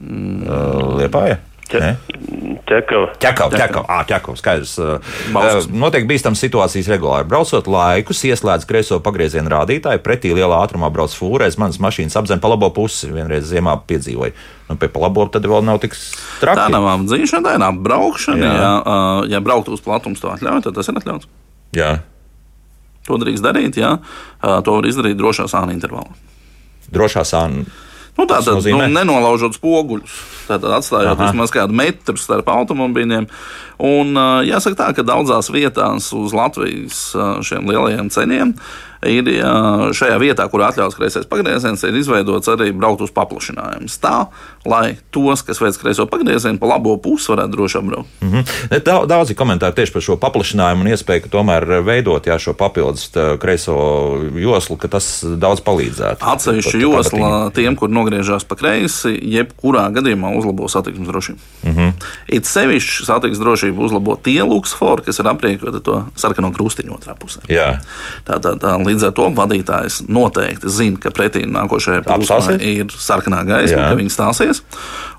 Mm. Uh, Liepāja? Ķekava. Ķekava, ķekava. Ah, ķekava, skaidrs. Balsas. Notiek bīstams situācijas regulāri. Braucot laikus, ieslēdz kreiso pagriezienu rādītāju, pretī lielā ātrumā brauc fūrēs, manas mašīnas apzem pa labo pusi. Vienreiz ziemā piedzīvoju. Nu, pie labo tad vēl nav tik traki. Tā nav apdzīšana, tā ir apbraukšana. Jā. Ja, ja braukt uz platums to atļauj, tad tas ir atļauts. Jā. To drīkst darīt, jā. To var izdarīt drošā sāna intervālā. Drošā sāna. Nu, tā tad nu, nenolaužot spoguļus, tātad atstājot vismaz kādu metru starp automobīļiem. Un, jāsaka tā, ka daudzās vietās uz Latvijas šiem lielajiem ceļiem ir šajā vietā, kur atļauts kreisais pagrieziens, ir izveidots arī braukt uz paplašinājums. Tā, lai tos, kas veic kreiso pagriezienu, pa labo pusi varētu droši apbraukt. Mm -hmm. Daudzi komentāri tieši par šo paplašinājumu un iespēju, tomēr veidot jā, šo papildus kreiso joslu, ka tas daudz palīdzētu. Atsevišķa josla tiem, kur nogriežās pa kreisi, jebkurā gadījumā uzlabo satiksmes drošību. Mm -hmm. It sevišķi satiksmes drošību uzlabo tie luksfori, kas ir apriekoti to sarkano krustiņu otrā pusē. Jā. Tā, tā, tā, Līdz ar to vadītājs noteikti zina, ka pretī nākošajai pusē ir sarkanā gaisma, ka viņi stāsies,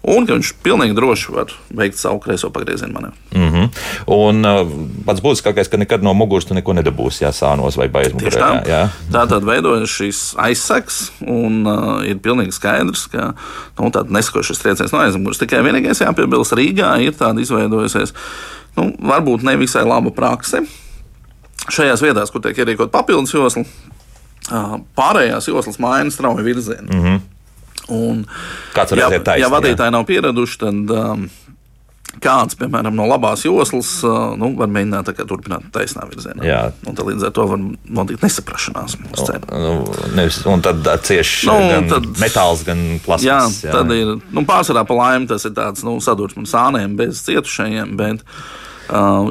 un ka viņš pilnīgi droši var veikt savu kreiso pagriezienu manevru. Mm -hmm. Un uh, pats būtiskākais, ka nekad no muguras tu neko nedabūsi, ja sānos vai baizmugurē. Tā. Jā. tā tad veidojas šīs aizsaks, un uh, ir pilnīgi skaidrs, ka nu, tāda nesakošais trieciens no aizmugures. Tikai vienīgais jāpiebilst, Rīgā ir tāda izveidojusies. Nu, varbūt ne visai laba praksa, šajās vietās, kur tiek ierīkot papildus josla, pārējās joslas maina strauji virzienu. Mm -hmm. Un, Kāds ja, ir taisnība? Ja vadītāji nav pieraduši, tad um, kāds, piemēram, no labās joslas, nu, var mēģināt turpināt taisnā virzienā. Jā. Un tad līdz ar to var notikt nesaprašanās. Nu, nevis, un tad cieši nu, gan tad, metāls, gan plastikas. Jā, jā, tad ir nu, pārsvarā pa laimi tas ir tāds nu, sadursmes sāniem bez cietušajiem. Bet, Uh,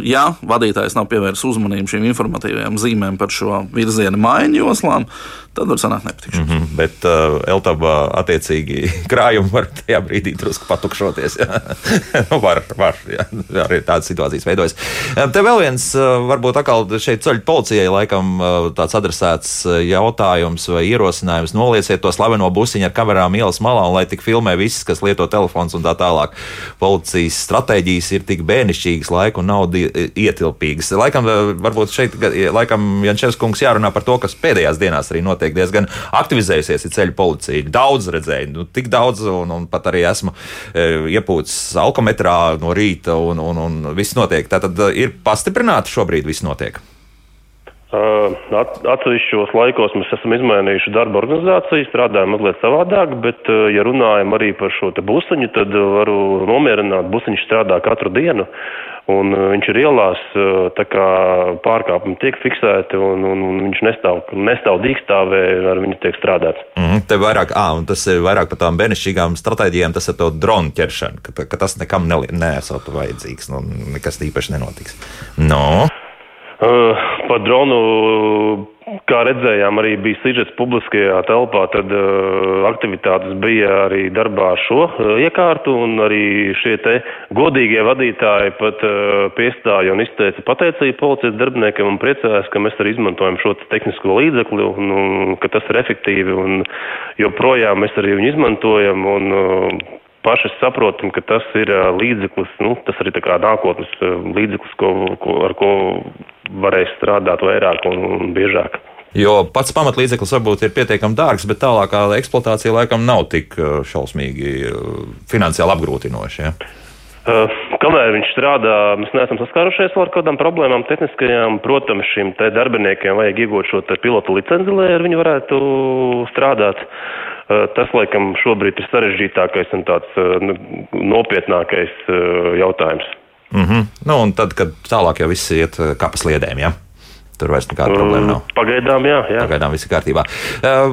ja vadītājs nav pievērsis uzmanību šīm informatīvajām zīmēm par šo virziena maiņu joslām, tad var sanākt nepatikšanas. Mm -hmm, bet uh, Eltaba attiecīgi <laughs> krājumi var tajā brīdī drusku patukšoties. <laughs> nu, var, var, jā, arī tādas situācijas veidojas. Te vēl viens, uh, varbūt atkal šeit ceļu policijai laikam tāds adresēts jautājums vai ierosinājums nolieciet to slaveno busiņu ar kamerām ielas malā un lai tik filmē viss, kas lieto telefons un tā tālāk. Policijas stratēģijas ir tik bērnišķīgas, laika un nauda ietilpīgas. Laikam, varbūt šeit, laikam, Jančevs kungs jārunā par to, kas pēdējās dienās arī notiek notiek diezgan aktivizējusies ceļu policija. Daudz redzēju, nu, tik daudz, un, un pat arī esmu e, iepūcis alkometrā no rīta, un, un, un viss notiek. Tātad e, ir pastiprināti šobrīd viss notiek. Atsevišķos laikos mēs esam izmainījuši darba organizāciju, strādājam mazliet savādāk, bet, ja runājam arī par šo busiņu, tad varu nomierināt, busiņš strādā katru dienu. Un viņš ir ielās, tā kā pārkāpumi tiek fiksēti, un, un, un viņš nestāv, nestāv dīkstāvē, ar viņu tiek strādāts. Mm -hmm, te vairāk, ā, un tas ir vairāk par tām bērnišķīgām stratēģijām, tas ir to dronu ķeršana, ka, ka tas nekam nesot vajadzīgs, nu, nekas īpaši nenotiks. No. Uh, par dronu Kā redzējām, arī bija sižets publiskajā telpā, tad uh, aktivitātes bija arī darbā ar šo uh, iekārtu, un arī šie te godīgie vadītāji pat uh, piestāja un izteica pateicību policijas darbiniekiem un priecājās, ka mēs arī izmantojam šo tehnisko līdzekli, un, un ka tas ir efektīvi, un joprojām mēs arī viņu izmantojam, un uh, paši saprotam, ka tas ir līdzeklis, nu, tas arī tā kā nākotnes līdzeklis, ko, ko, ar ko varēs strādāt vairāk un, un biežāk. Jo pats pamatlīdzeklis varbūt ir pietiekami dārgs, bet tālākā eksploatācija laikam nav tik šausmīgi finansiāli apgrūtinoša. Ja? Uh, kamēr viņš strādā, mēs neesam saskārušies ar kādām problēmām tehniskajām. Protams, šim darbiniekiem vajag iegūt šo pilotu licenci, lai ar viņu varētu strādāt. Uh, tas, laikam, šobrīd ir sarežģītākais un tāds uh, nopietnākais jautājums. Mm -hmm. nu, un tad, kad tālāk jau viss iet kā pa sliedēm, jā. Ja? Tur vairs nekāda problēma nav. Pagaidām, jā. jā. Pagaidām viss ir kārtībā. Uh,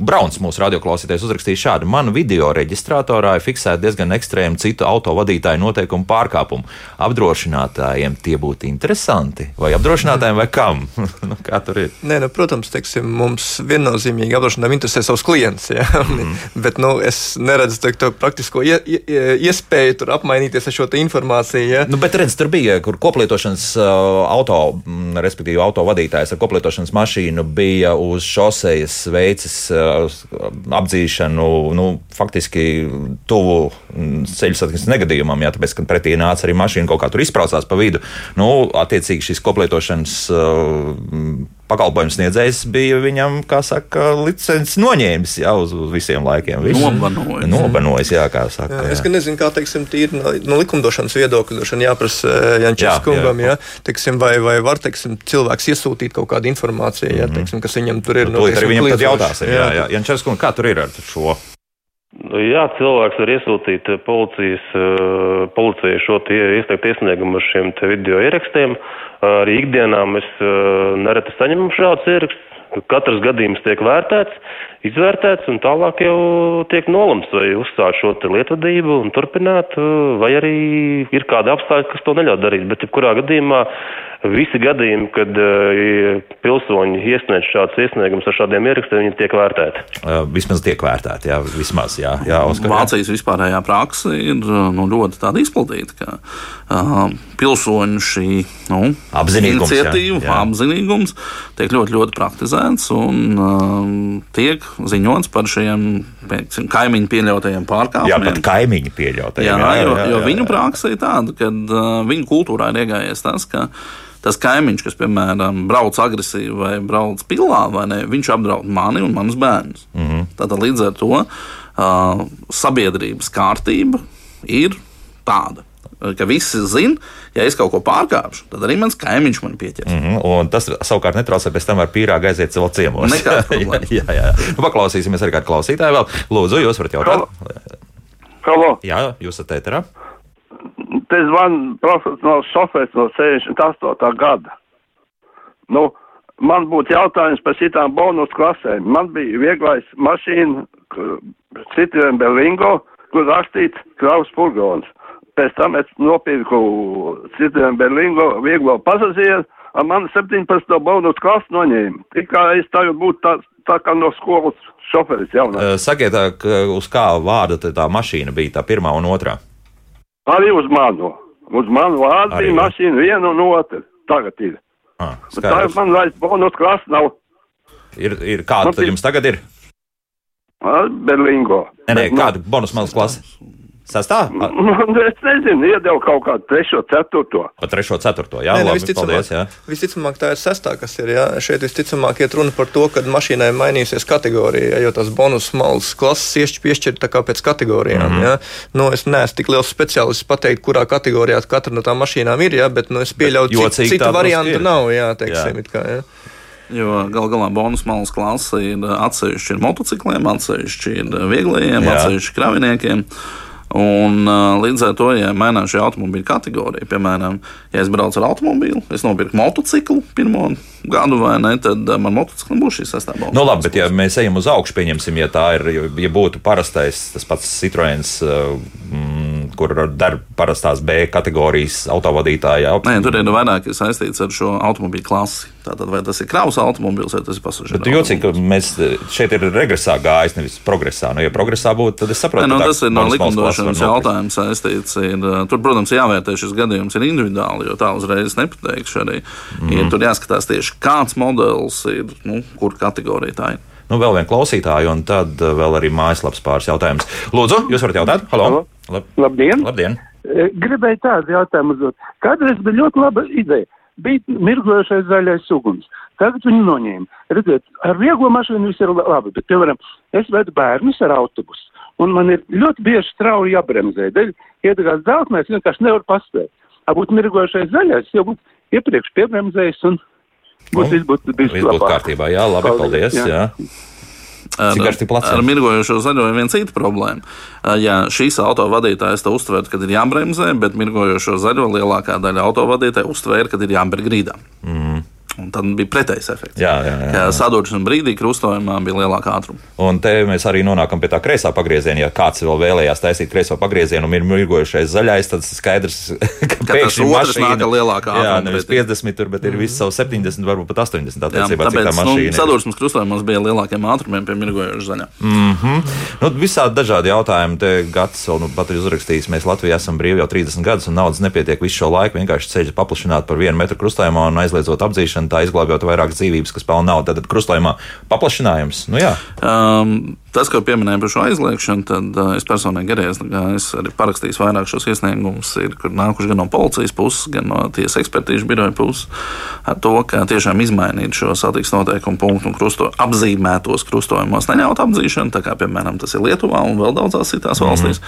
Brauns mūsu radioklausītājs uzrakstīja šādu. Manu video reģistratorā ir fiksēta diezgan ekstrēma citu autovadītāju noteikumu pārkāpumu. Apdrošinātājiem tie būtu interesanti. Vai apdrošinātājiem vai kam? <laughs> nu, kā tur ir? Nē, nu, protams, teiksim, mums viennozīmīgi apdrošinātājiem interesē savs klients. Ja? <laughs> Mm. Bet nu, es neredzu teik, to praktisko ie, ie, iespēju tur apmainīties ar šo informāciju. Ja? Nu, bet redz, tur bija koplietošanas uh, auto, respektīvi auto autovadītājs ar koplietošanas mašīnu bija uz šosejas veicis uh, apdzīšanu nu, faktiski tuvu mm, ceļu satiksmes negadījumam, jā, tāpēc, ka pretī nāca arī mašīna kaut kā tur izbraucās pa vidu. Nu, attiecīgi šis koplietošanas uh, pakalpojumu sniedzējs bija viņam, kā saka, licences noņēmis jā, uz, uz visiem laikiem. Nobanojis. Nobanojis, jā, kā saka. Jā, jā. Es gan nezinu, kā, teiksim, tīri no, no likumdošanas viedokļa, droši vien jāprasa eh, Jančes kungam, jā, teiksim, vai, vai var, teiksim, cilvēks iesūtīt kaut kādu informāciju, jā, mhm. teiksim, kas viņam tur ir. Nu, no, teiksim, arī viņam tad jautāsim, jā, jā. Jančes kungs, kā tur ir ar šo? Jā, cilvēks var iesūtīt policijas, eh, policijai šo tie, iesniegt iesniegumu ar šiem video ierakstiem. Arī ikdienā mēs eh, nereti saņemam šādus ierakstus. Katrs gadījums tiek vērtēts, izvērtēts un tālāk jau tiek nolemts, vai uzsākt šo lietvadību un turpināt, eh, vai arī ir kāda apstākļa, kas to neļauj darīt. Bet, jebkurā gadījumā, visi gadījumi, kad uh, pilsoņi iesniedz šādus iesniegumus ar šādiem ierakstiem, viņi tiek vērtēti. Uh, vismaz tiek vērtēti, jā, vismaz, jā. jā Oskar, Vācijas jā. vispārējā praksa ir nu, ļoti izplatīta, ka uh, pilsoņu šī nu, apzinīgums, iniciatīva, jā, jā. apzinīgums tiek ļoti, ļoti praktizēts un uh, tiek ziņots par šiem pieksim, kaimiņu pieļautajiem pārkāpumiem. Jā, pat kaimiņu pieļautajiem. Jā, jā, jā, jo, jā, jā, jo viņu praksa ir tāda, ka uh, viņu kultūrā ir iegājies tas, ka tas kaimiņš, kas, piemēram, brauc agresīvi vai brauc pilā, vai ne, viņš apdraud mani un manus bērnus. Mm -hmm. Tātad līdz ar to uh, sabiedrības kārtība ir tāda. Ka visi zina, ja es kaut ko pārkāpšu, tad arī mans kaimiņš man pieķers. Mm -hmm, tas savukārt netraucē pēc tam ar pīrāgu aiziet savā ciemos. jā, jā, jā. Nu, paklausīsimies arī kādu klausītāju vēl. Lūdzu, jūs varat jautāt. Halo. Jā, jūs esat ēterā. Te zvan profesionāls šofērs no 68. gada. Nu, man būtu jautājums par šitām bonus klasēm. Man bija vieglais mašīna Citroen Berlingo, kur rakstīts Kraus furgons. Pēc tam es nopirku Citroen Berlingo vieglo pasažieru, un man 17. bonus klasu noņēma. Tikai es tagad būtu tā, tā kā no skolas šoferis jaunais. Sakiet, uz kā vārda tā mašīna bija, tā pirmā un otrā? Arī uz manu. Uz manu vārdu bija mašīna viena un otra. Tagad ir. Ah, tagad man vairs bonus klasu nav. Ir, ir kāda tad jums tagad ir? Berlingo. Nē, nē, kāda bonus malas klase? Sastā? Es nezinu, iedeva kaut kādu trešo, ceturto. Pa trešo, ceturto, jā, Nē, labi, visticamāk, paldies, jā. visticamāk, tā ir sestā, kas ir. Jā. Šeit visticamāk iet runa par to, ka mašīnai mainīsies kategorija, jo tās bonus malas klases piešķirt tā kā pēc kategorijām. Mm -hmm. Nu, es neesmu tik liels speciālists pateikt, kurā kategorijā katra no tām mašīnām ir, jā, bet nu, es pieļauju, ka citu, citu variantu nav. Jā, teiksim, jā. Kā, jā. Jo gal galā bonus malas klase ir atsevišķi ir motocikliem, atsevišķi ir vieglajiem, Jā. atsevišķi kraviniekiem. Un, līdz ar to, ja mainās šī automobīļa kategorija, piemēram, ja es braucu ar automobīlu, es nopirku motociklu pirmo gadu, vai ne, tad man motociklam būs šī sastāvdaļa. Nu, labi, bet ja mēs ejam uz augšu, pieņemsim, ja tā ir, ja būtu parastais, tas pats Citroens, kur dar parastās B kategorijas autovadītāja. Nē, tur ir vairāk saistīts ar šo automobīļu klasi. Tātad, vai tas ir kravas automobīls vai tas ir pasažieru? Bet jocīgi, ka mēs šeit ir regresā gājis, nevis progresā. Nu, ja progresā būtu, tad es saprotu, nu, ka tas ir no likumdošanas jautājums saistīts. Ir, tur, protams, jāvērtē šis gadījums ir individuāli, jo tā uzreiz nepateikšu arī. Mm. Ir, tur jāskatās tieši kāds modelis ir, nu, kur kategorija tā ir. Nu, vēl viena klausītāja, un tad vēl arī mājaslapas pāris jautājums. Lūdzu, jūs varat jautāt? Halo! Halo. Lab Labdien! Labdien! Gribēju tādu jautājumu uzdot. Kādreiz bija ļoti laba ideja. Bija mirgojošais zaļais uguns. Tagad viņu noņēma. Redziet, ar vieglo mašīnu viss ir labi, bet, piemēram, es vedu bērnus ar autobusu, un man ir ļoti bieži strauji jābremzē. Dēļ iedegās dzelzmēs, vienkārši nevar paspēt. Būtu mirgojošais zaļais, jau būtu iepriekš piebremzējis un nu, izbūt, viss būtu kārtībā. Jā, labi, paldies. paldies jā. Jā. Ar, ar mirgojošo zaļo ir viena cita problēma. Ja šīs autovadītājas to uztver, kad ir jābremzē, bet mirgojošo zaļo lielākā daļa autovadītāja uztver, kad ir jāber grīdā. Mm. Un tad bija pretējs efekts. Jā, jā, jā, jā. Sadursmes brīdī krustojumā bija lielāka ātruma. Un te mēs arī nonākam pie tā kreisā pagrieziena. Ja kāds vēl vēlējās taisīt kreiso pagriezienu un ir mirgojušais zaļais, tad skaidrs, <laughs> ka, ka pēkšņi mašīna ir lielāka ātruma. Jā, nevis 50, tur, bet ir mm. viss savu 70, varbūt pat 80. Attiecībā, tāpēc, tā mašīna. Nu, sadursmes krustojumos bija lielākiem ātrumiem pie mirgojuša zaļā. Mm -hmm. nu, visādi dažādi jautājumi. Te gads vēl nu, pat ir uzrakstījis, mēs Latvijā esam brīvi jau 30 gadus un naudas nepietiek visu šo laiku vienkārši ceļu paplašināt par vienu metru krustojumā un aizliedzot apdzīšanu, tā izglābjot vairāk vairākas dzīvības, kas pelna naudu. Tad krustojumā paplašinājums. Nu, jā. um, tas, ko pieminēja par šo aizliegšanu, tad uh, es personīgi arī esmu arī parakstījis vairāk šos iesniegumus, kur nākuši gan no policijas puses, gan no tiesas ekspertīžu biroja puses, ar to, ka tiešām izmainīt šo satiksmes noteikumu punktu un krusto, apzīmētos krustojumos neļaut apzīšanu, tā kā piemēram tas ir Lietuvā un vēl daudzās citās mm -hmm. valstīs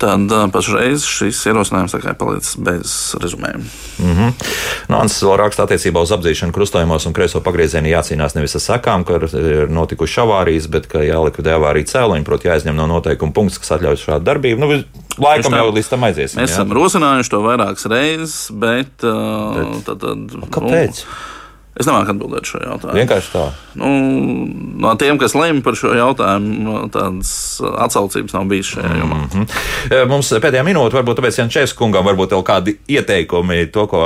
tad pašreiz šis ierosinājums ir palicis bez rezumējuma. Mm -hmm. Nācis vēl raksta attiecībā uz apzīšanu krustojumos un kreiso pagriezienu jācīnās nevis ar sekām, ka ir notikušas avārijas, bet ka jālikvidē avārija cēloņi, proti jāizņem no noteikuma punkts, kas atļauj šādu darbību. Nu, Laikam tā, jau līdz tam aiziesim. Mēs jā. esam rosinājuši to vairākas reizes, bet, bet tad, tad, kāpēc? Nu, Es nemāku atbildēt šo jautājumu. Vienkārši tā. Nu, no tiem, kas lemj par šo jautājumu, tādas atsaucības nav bijis šajā jomā. Mm -hmm. Mums pēdējā minūte, varbūt tāpēc Jančēs kungam, varbūt vēl kādi ieteikumi, to, ko,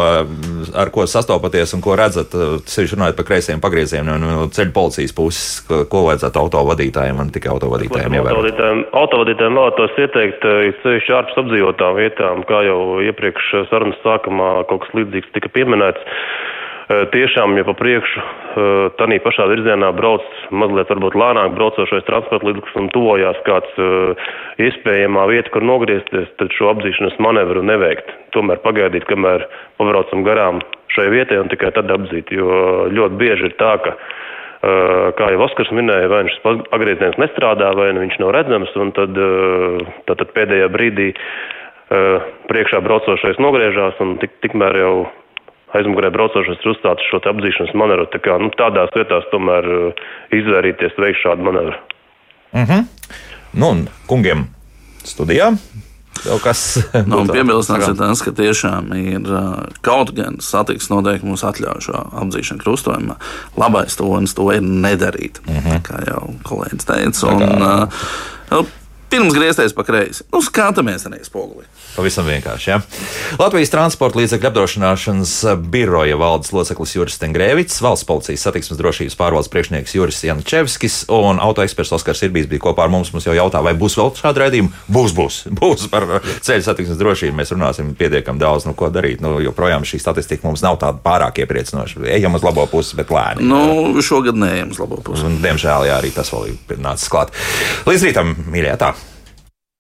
ar ko sastopaties un ko redzat, sevišķi runājot par kreisiem pagrieziem no, no ceļu policijas puses, ko, vajadzētu autovadītājiem un tikai autovadītājiem ievērot. Autovadītājiem, autovadītājiem vēlētos ieteikt, ceļš ārpus apdzīvotām vietām, kā jau iepriekš sarunas sākumā kaut kas līdzīgs tika pieminēts tiešām, ja pa priekšu tādā pašā virzienā brauc mazliet varbūt lēnāk braucošais transporta līdzeklis un tuvojās kāds iespējamā vieta, kur nogriezties, tad šo apzīšanas manevru neveikt. Tomēr pagaidīt, kamēr pabraucam garām šai vietai un tikai tad apzīt, jo ļoti bieži ir tā, ka kā jau Oskars minēja, vai šis pagrieziens nestrādā, vai nu viņš nav redzams, un tad, tad pēdējā brīdī priekšā braucošais nogriežās, un tik, tikmēr jau aizmugurē braucošais ir uzstāts šo apzīšanas manevru. Tā kā, nu, tādās vietās tomēr uh, izvairīties veikt šādu manevru. Mm -hmm. Nu, un kungiem studijā <laughs> Nu, Piebilstams ir tas, ka tiešām ir uh, kaut gan satiksmes noteikumi mums atļauj šo apzīšanu krustojumā. Labais tonis to ir nedarīt, mm -hmm. kā jau kolēģis teica. Un, uh, pirms griezties pa kreisi, nu, skatāmies arī spoguli. Pavisam vienkārši. Ja? Latvijas transporta līdzekļu apdrošināšanas biroja valdes loceklis Juris Stengrēvits, valsts policijas satiksmes drošības pārvaldes priekšnieks Juris Jančevskis un autoeksperts Oskars Irbīs bija kopā ar mums. Mums jau jautā, vai būs vēl šādi raidījumi? Būs, būs. <laughs> Būs par ceļu satiksmes drošību. Mēs runāsim pietiekami daudz, nu, ko darīt. Nu, joprojām šī statistika mums nav tāda pārāk iepriecinoša. Ejam uz labo pusi, bet lēni. Nu, šogad neejam uz labo pusi. Un, diemžēl, jā, arī tas vēl ir nācis klāt. Līdz rītam, mīļie, tā!